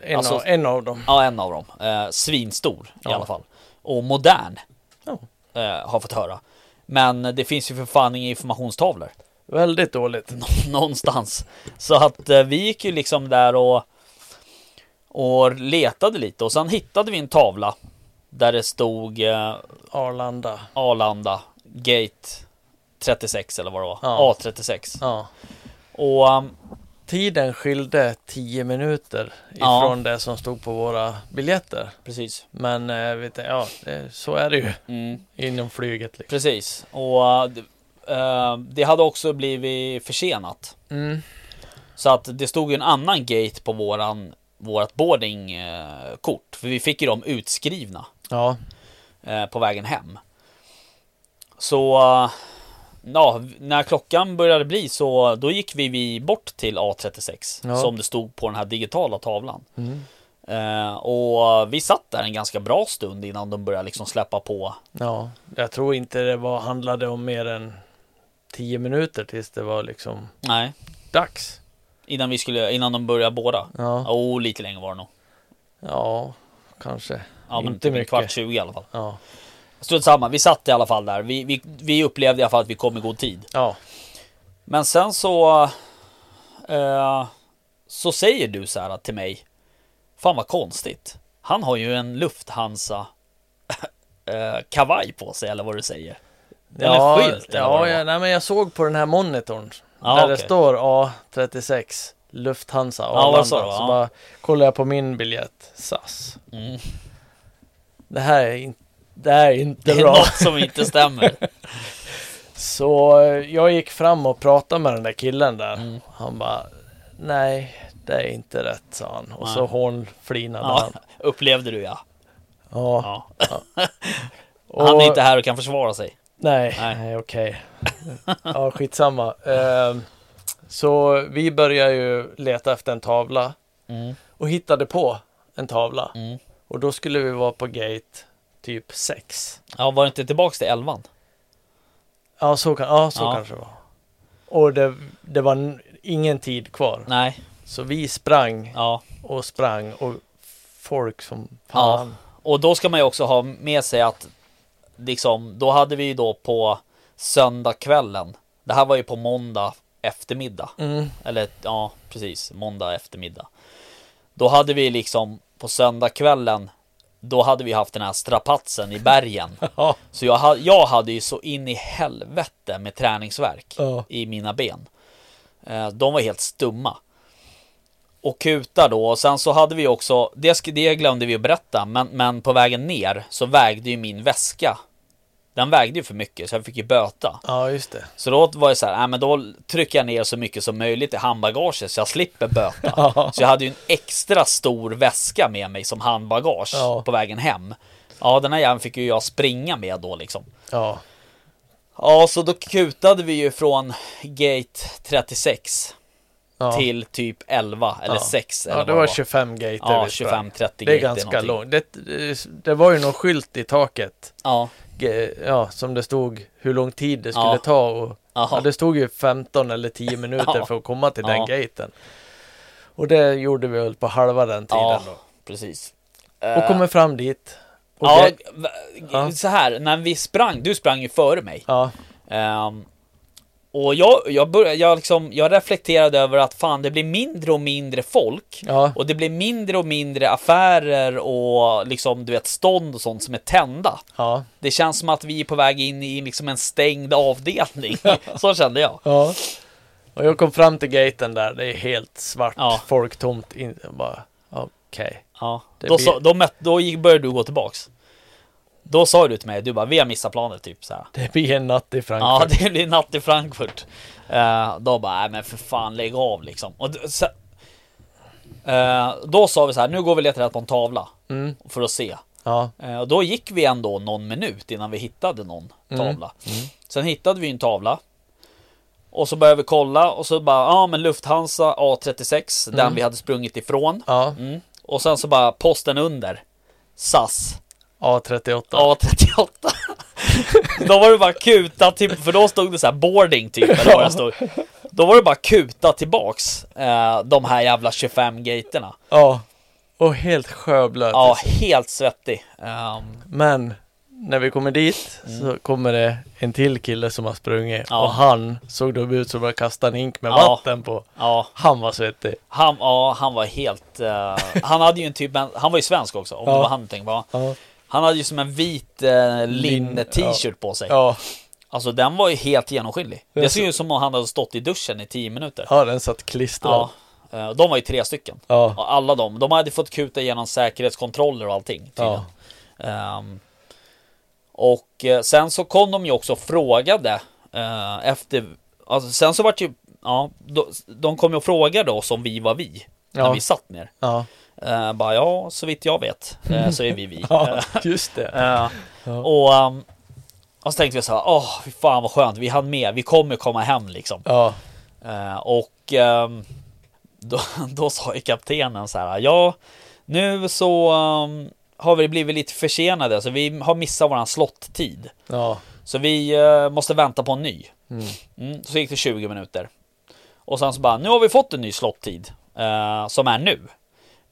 en, Alltså- av, en av dem. Ja, en av dem. Uh, svinstor i Ja. alla fall. Och modern. Ja. eh, har fått höra. Men det finns ju för fan inga informationstavlor. Väldigt dåligt. någonstans. Så att eh, vi gick ju liksom där och Och letade lite och sen hittade vi en tavla. Där det stod eh, Arlanda. Arlanda Gate 36 eller vad det var. Ja. A36. Ja. Och um, Tiden skilde 10 minuter Ja. ifrån det som stod på våra biljetter. precis. Men eh, vet du, ja, så är det ju Mm, inom flyget. Liksom. precis. Och det, eh, det hade också blivit försenat. Mm. Så att det stod ju en annan gate på våran vårat boardingkort. För vi fick ju dem utskrivna Ja, eh, på vägen hem. Så eh, ja, när klockan började bli så då gick vi, vi bort till A36 Ja. som det stod på den här digitala tavlan. mm. Eh, och vi satt där en ganska bra stund innan de började liksom släppa på. ja. Jag tror inte det var, handlade om mer än 10 minuter tills det var liksom Nej, dags. innan vi skulle, innan de började båda. Ja, Oh, lite längre var det nog. ja kanske. Ja, men Inte typ mycket. kvart 20 i alla fall. Ja, Strunt samma, vi satt i alla fall där. Vi, vi, vi upplevde i alla fall att vi kom i god tid. ja, Men sen så eh, Så säger du så här till mig Fan vad konstigt Han har ju en Lufthansa eh, Kavaj på sig eller vad du säger Eller ja, skylt ja, ja nej, men jag såg på den här monitorn Ja, där okej. det står A36 Lufthansa vad Arlanda. du? Så Ja. bara kollar jag på min biljett SAS. mm. Det här är, in, det här är inte Det är bra. något som inte stämmer Så eh, jag gick fram och pratade med den där killen där. Mm. Han bara Nej, det är inte rätt sa han. Och Nej. så hånflinade ja, han. Upplevde du ja, Ja. ja. Han är inte här och kan försvara sig Nej, Nej. okej. ja, skitsamma. Ehm, så vi började ju leta efter en tavla mm. och hittade på en tavla. Mm. Och då skulle vi vara på gate typ 6. Ja var det inte tillbaks till elvan? Ja, så, kan, ja, så Ja. kanske det var. Och det, det var n- ingen tid kvar. Nej, Så vi sprang ja och sprang och folk som fan. Och då ska man ju också ha med sig att liksom, då hade vi ju då på söndagskvällen. Det här var ju på måndag eftermiddag. Mm. Eller ja, precis, måndag eftermiddag. Då hade vi liksom på söndagskvällen. Då hade vi haft den här strapatsen i bergen. Ja. Så jag, ha- jag hade ju så in i helvete med träningsverk Ja. i mina ben. Eh, De var helt stumma. Och kutar då. Och sen så hade vi också, det, det glömde vi att berätta, men, men på vägen ner så vägde ju min väska. Den vägde ju för mycket så jag fick ju böta. ja, just det. Så då var det så här, äh, men då trycker jag ner så mycket som möjligt i handbagaget så jag slipper böta. Så jag hade ju en extra stor väska med mig som handbagage Ja. på vägen hem. Ja, den här jäveln fick ju jag springa med då liksom. Ja, Ja, så då kutade vi ju från gate 36 ja. till typ 11 eller Ja. 6 eller ja, det var 25 gater Ja, vi sprang. 25-30 Det är gate ganska långt. Det, det, var ju någon skylt i taket. Ja, Ja, som det stod hur lång tid det skulle Ja. ta. Och, ja, det stod ju 15 eller 10 minuter för att komma till den gaten. Och det gjorde vi väl på halva den tiden då. precis. Och Eh, kommer fram dit. Och Ja, så här, när vi sprang, du sprang ju före mig. Ehm, och jag, jag, började, jag, liksom, jag reflekterade över att fan, det blir mindre och mindre folk. ja, Och det blir mindre och mindre affärer och liksom, du vet, stånd och sånt som är tända. ja, Det känns som att vi är på väg in i liksom en stängd avdelning. Så kände jag. ja. Och jag kom fram till gaten där. Det är helt svart, Ja. folktomt. In, jag bara, okej. Ja. Det Då, blir- då, då gick, började du gå tillbaks. Då sa du till mig, du bara, vi har missat planet typ så här. Det blir en natt i Ja, Frankfurt. det blir natt i Frankfurt. Uh, då bara, nej men för fan lägg av liksom. Och så, eh, då sa vi så här, nu går vi och letar rätt på en tavla. Mm, För att se. ja, Eh, och då gick vi ändå någon minut innan vi hittade någon Mm. tavla. Sen hittade vi en tavla. Och så började vi kolla och så bara, ja men Lufthansa A36, den Mm. vi hade sprungit ifrån. ja, Mm. Och sen så bara posten under. SAS A38. A38. då var det bara kuta till, för då stod det så här boarding typ, eller vad det stod. Då var det bara kuta tillbaks eh, de här jävla 25 gaterna. Ja, och helt sjöblöt. Ja, helt svettig. Ehm, Men när vi kommer dit så kommer det en till kille som har sprungit Mm. Ja. och han såg då ut som att kasta en hink med Ja. vatten på. Ja, Han var svettig. han, ja, han var helt... eh, han hade ju en typ, han var ju svensk också, om det var han du tänkte på. Ja. Han hade ju som en vit uh, Lin- linne-t-shirt på sig. Ja, Alltså den var ju helt genomskinlig. Jag Det så- ut som om han hade stått i duschen i 10 minuter. ja den satt klistrad. Ja. Eh, De var ju tre stycken. Ja. Och alla de, de hade fått kuta igenom säkerhetskontroller och allting. tydligen. Ehm, och eh, sen så kom de ju också och frågade eh, efter, alltså sen så vart ju, ja, de, de kom ju och frågade oss om vi var vi. När Ja. vi satt ner. Ja. Uh, bara ja, så vitt jag vet eh, så är vi vi. ja, just det. Eh, Ja. och, ehm, och så tänkte vi så här, åh, fy fan vad skönt, vi hann med, vi kommer komma hem liksom. Ja, Eh, och ehm, då, då sa ju kaptenen så här, ja, nu så ehm, har vi blivit lite försenade, så vi har missat våran slottid. ja. Så vi eh, måste vänta på en ny. Mm. Mm, så gick det 20 minuter. Och sen så bara, nu har vi fått en ny slottid eh, som är nu.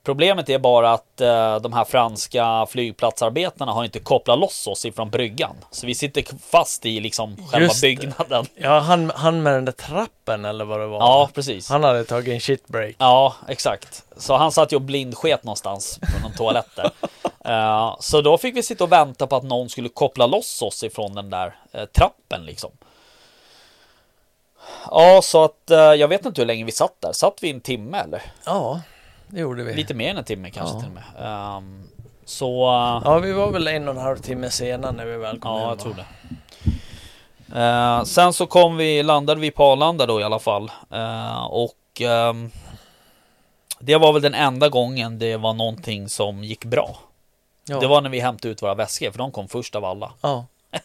Problemet är bara att eh, de här franska flygplatsarbetarna har inte kopplat loss oss ifrån bryggan. Så vi sitter fast i liksom själva Just det. byggnaden. ja han, han med den där trappen eller vad det var. Ja, precis. Han hade tagit en shitbreak. Ja, exakt. Så han satt ju och blindsket någonstans på någon toalett där. Eh, så då fick vi sitta och vänta på att någon skulle koppla loss oss ifrån den där eh, trappen liksom. Ja, så att eh, jag vet inte hur länge vi satt där. Satt vi en timme eller? Ja, det gjorde vi. Lite mer än en timme kanske Ja. till och med. Ehm, så eh, Ja, vi var väl en och en halv timme senare när vi väl kom ja, hem, jag tror det. Eh, sen så kom vi, landade vi på Arlanda då i alla fall. Eh, och ehm, det var väl den enda gången det var någonting som gick bra. Ja. Det var när vi hämtade ut våra väskor, för de kom först av alla. Ja.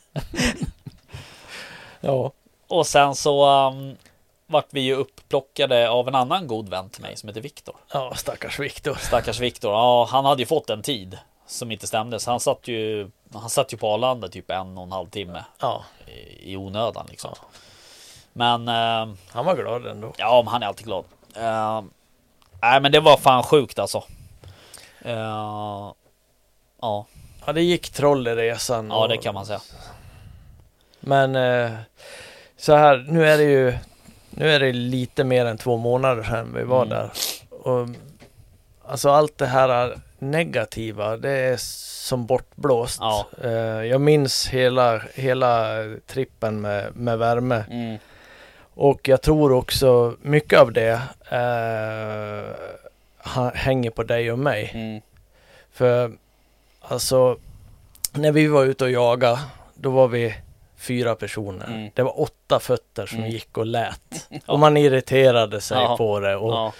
ja. Och sen så um, vart vi ju upplockade av en annan god vän till mig som heter Viktor. Ja, stackars Viktor. Stackars Viktor, ja han hade ju fått en tid som inte stämde. Så han satt ju, han satt ju på Arlanda typ en och en halv timme Ja, i, i onödan liksom. Men eh, han var glad ändå. ja, men han är alltid glad. Eh, nej, men det var fan sjukt alltså. Eh, ja, Ja, det gick troll i resan. ja, och- det kan man säga. Men eh, så här, nu är det ju nu är det lite mer än två månader sedan vi var Mm. där. Och, alltså allt det här negativa, det är som bortblåst. Ja. Eh, jag minns hela, hela trippen med, med värme. Mm. Och jag tror också mycket av det eh, hänger på dig och mig. Mm. För alltså, när vi var ute och jagade, då var vi fyra personer. Mm. Det var åtta fötter som Mm. gick och lät. Och man irriterade sig Ja. på det. Och, Ja,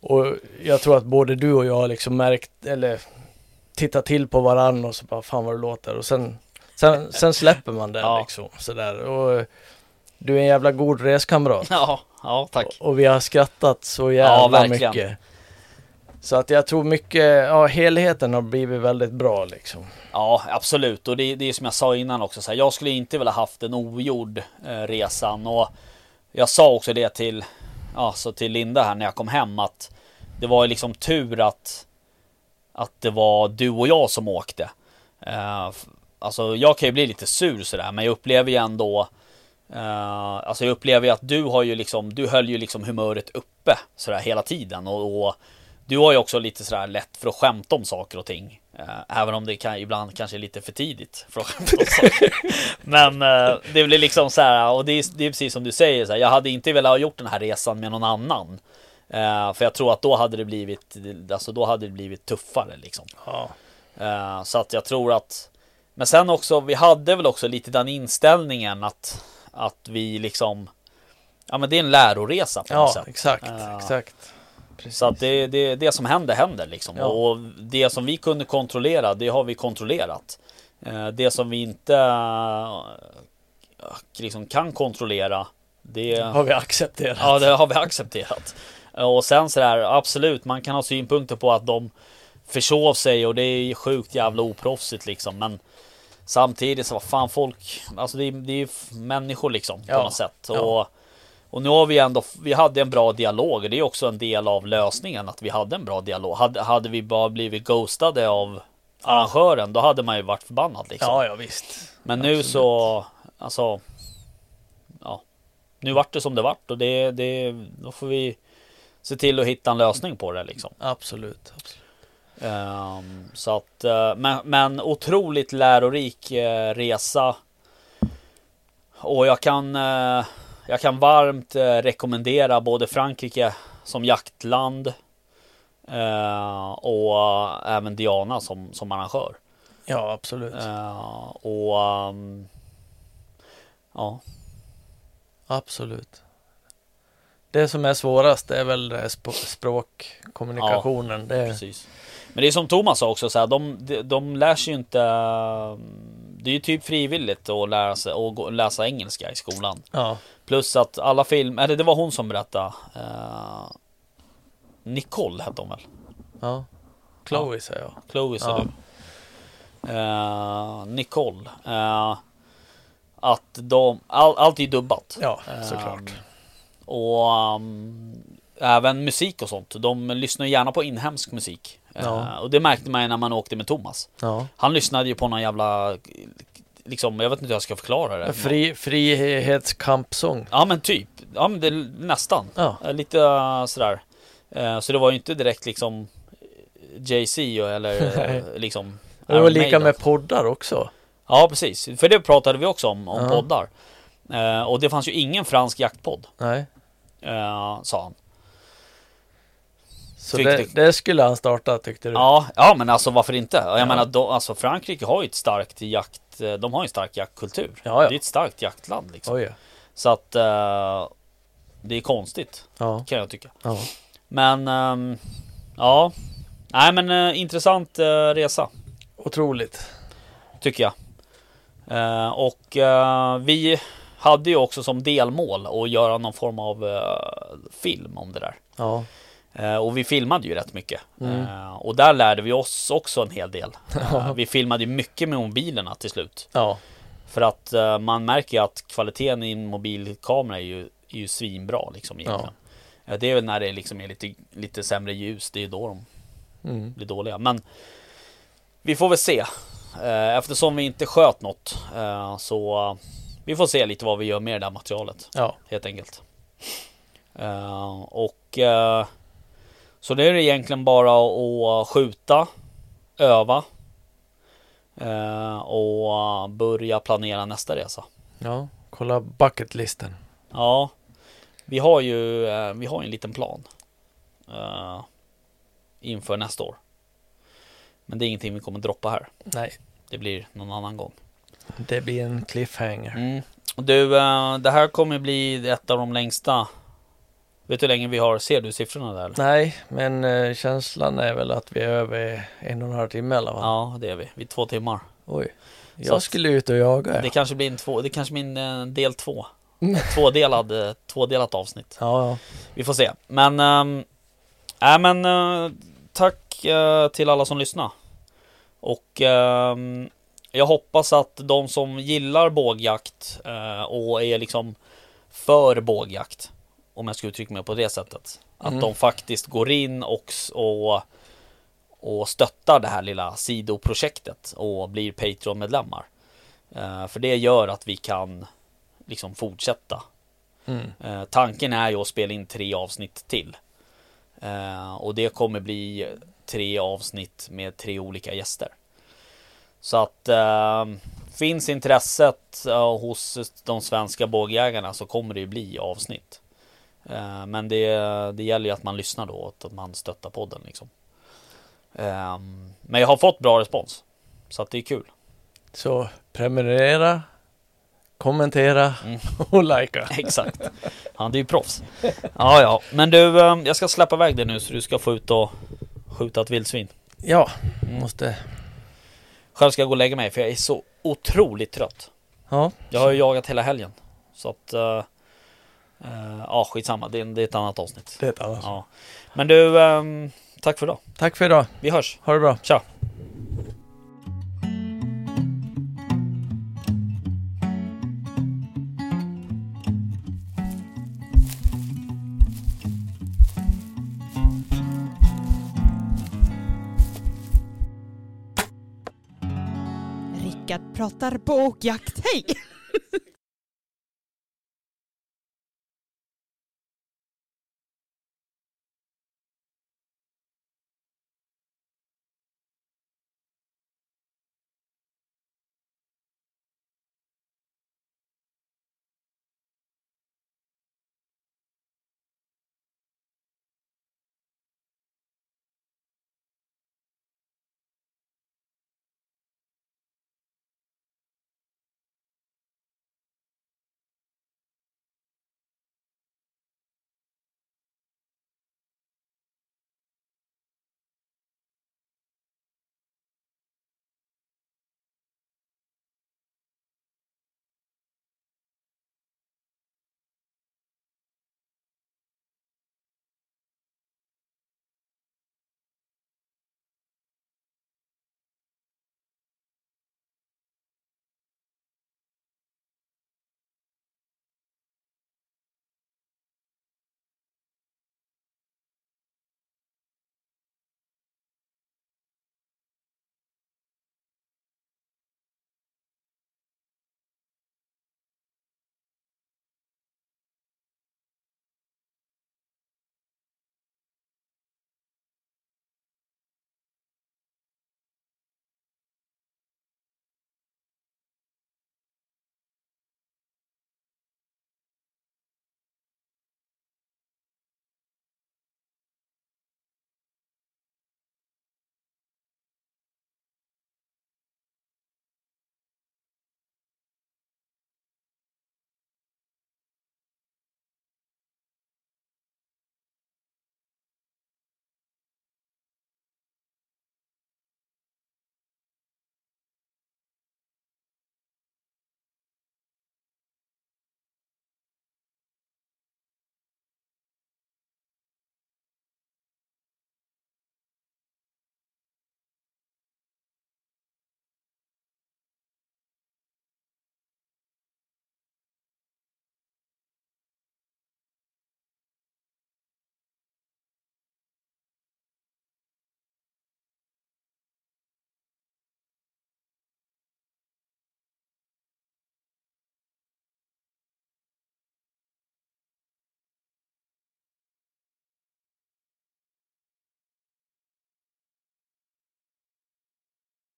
och jag tror att både du och jag liksom märkt, eller tittat till på varann och så bara, fan vad det låter. Och sen, sen, sen släpper man det liksom. Sådär. Och du är en jävla god reskamrat. ja, ja, tack. Och, och vi har skrattat så jävla mycket. Så att jag tror mycket, ja helheten har blivit väldigt bra liksom. Ja, absolut. Och det, det är som jag sa innan också. Så här, jag skulle inte vilja haft en ogjord eh, resan. Och jag sa också det till, alltså till Linda här när jag kom hem. Att det var ju liksom tur att, att det var du och jag som åkte. Eh, alltså jag kan ju bli lite sur sådär. Men jag upplever ju ändå eh, Alltså jag upplever ju att du har ju liksom Du höll ju liksom humöret uppe Sådär hela tiden och, och du har ju också lite sådär lätt för att skämta om saker och ting eh, Även om det kan, ibland kanske är lite för tidigt för att skämta om saker Men eh, det blir liksom så här Och det är, det är precis som du säger så här, Jag hade inte velat ha gjort den här resan med någon annan eh, För jag tror att då hade det blivit Alltså då hade det blivit tuffare liksom Ja. Så att jag tror att Men sen också, vi hade väl också lite den inställningen att Att vi liksom Ja men det är en läroresa på något Ja, sätt exakt, Ja. exakt. Precis. Så att det, det, det som händer händer liksom Ja. Och det som vi kunde kontrollera det har vi kontrollerat Eh, Det som vi inte eh, liksom kan kontrollera Det har vi accepterat. Ja, det har vi accepterat. Och sen så där, absolut, man kan ha synpunkter på att de försov sig och det är sjukt jävla oproffsigt liksom. Men samtidigt så vad fan folk, alltså det är, det är ju människor liksom på Ja, något sätt. ja. Och, och nu har vi ändå, vi hade en bra dialog och det är också en del av lösningen att vi hade en bra dialog. Hade, hade vi bara blivit ghostade av arrangören, då hade man ju varit förbannad liksom. Ja, ja visst. Men nu absolut. så, alltså, ja, nu vart det som det vart och det, det, då får vi se till att hitta en lösning på det liksom. Absolut. absolut. Ehm, så att, eh, men, men otroligt lärorik eh, resa. Och jag kan, eh, jag kan varmt eh, rekommendera både Frankrike som jaktland eh, och även Diana som, som arrangör. Ja, absolut. Eh, och ehm, ja, Absolut. Det som är svårast är väl språkkommunikationen. det, precis. Men det är som Thomas sa också, så här, de, de, de lär sig ju inte Det är ju typ frivilligt att lära sig gå- läsa engelska i skolan. ja, Plus att alla filmer, eller det var hon som berättade. Eh, Nicole hette hon väl? ja. Chloe säger jag. Chloe sa Ja. du. Eh, Nicole. Eh, att de, all, allt är dubbat. Ja, såklart. Och um, även musik och sånt. De lyssnar gärna på inhemsk musik. Ja. Och det märkte man ju när man åkte med Thomas. Ja. Han lyssnade ju på någon jävla, liksom, jag vet inte hur jag ska förklara det. Fri, frihetskampsång. Ja men typ. Ja men det, nästan. Ja. Eh, Lite uh, sådär. Eh, så det var ju inte direkt liksom Jay-Z eller eh, liksom Det var lika med poddar också. Ja precis. För det pratade vi också om, om Ja. poddar. Eh, och det fanns ju ingen fransk jaktpodd. Nej. eh, sa han. Så det, det skulle han starta tyckte du? Ja, ja men alltså varför inte? Jag Ja. menar, då, alltså Frankrike har ju ett starkt jakt, eh, de har en stark jaktkultur. Ja, ja. Det är ett starkt jaktland liksom. Oj, ja. Så att eh, det är konstigt ja. kan jag tycka. ja. Men ehm, ja, nej men eh, intressant eh, resa Otroligt. tycker jag. Eh, och eh, vi hade ju också som delmål att göra någon form av eh, film om det där. Ja. Eh, och vi filmade ju rätt mycket. Mm. Eh, och där lärde vi oss också en hel del. Eh, vi filmade ju mycket med mobilerna till slut. Ja. För att man märker ju att kvaliteten i en mobilkamera är ju, är ju svinbra liksom egentligen. Eh, det är väl när det liksom är lite, lite sämre ljus, det är då de Mm. blir dåliga. Men vi får väl se. Eftersom vi inte sköt något så vi får se lite vad vi gör med det där materialet Ja. helt enkelt. Och så det är det egentligen bara att skjuta, öva eh, och börja planera nästa resa. Ja. Kolla bucketlisten. Ja, vi har ju eh, vi har en liten plan eh, inför nästa år. Men det är ingenting vi kommer droppa här. Nej. Det blir någon annan gång. Det blir en cliffhanger. Mm. Du, det här kommer bli ett av de längsta. Vet du hur länge vi har? Ser du siffrorna där? Nej, men eh, känslan är väl att vi är över en och en halv timme eller vad? Ja, det är vi. Vi är två timmar. Oj. Så Jag att- skulle ut och jaga. Det kanske blir en två, det kanske blir en eh, del två. Tvådelad, eh, tvådelat avsnitt. Ja, ja. Vi får se. Men, ähm, äh, men äh, tack äh, till alla som lyssnar. Och ehm, jag hoppas att de som gillar bågjakt äh, och är liksom för bågjakt, om jag ska uttrycka mig på det sättet, att Mm. de faktiskt går in och, och, och stöttar det här lilla sidoprojektet och blir Patreon-medlemmar. Eh, för det gör att vi kan liksom fortsätta Mm. Eh, tanken är ju att spela in tre avsnitt till. Eh, och det kommer bli tre avsnitt med tre olika gäster. Så att eh, finns intresset eh, hos de svenska bågjägarna så kommer det ju bli avsnitt. Eh, men det, det gäller ju att man lyssnar då och att man stöttar podden liksom. Eh, men jag har fått bra respons. Så att det är kul. Så prenumerera, kommentera Mm. och likea. Exakt. Han är ju proffs. Ja, ja. Men du, eh, jag ska släppa iväg dig nu så du ska få ut och skjuta ett vildsvin. Ja, måste... Själv ska jag gå och lägga mig för jag är så otroligt trött. Ja, Jag har ju jagat hela helgen. Så att... Uh, ja, skitsamma. Det är, det är ett annat avsnitt. det är ett annat. Ja. Men du, ehm, tack för idag. Tack för idag. Vi hörs. Ha det bra. Tja! Rickard pratar bokjakt. Hej!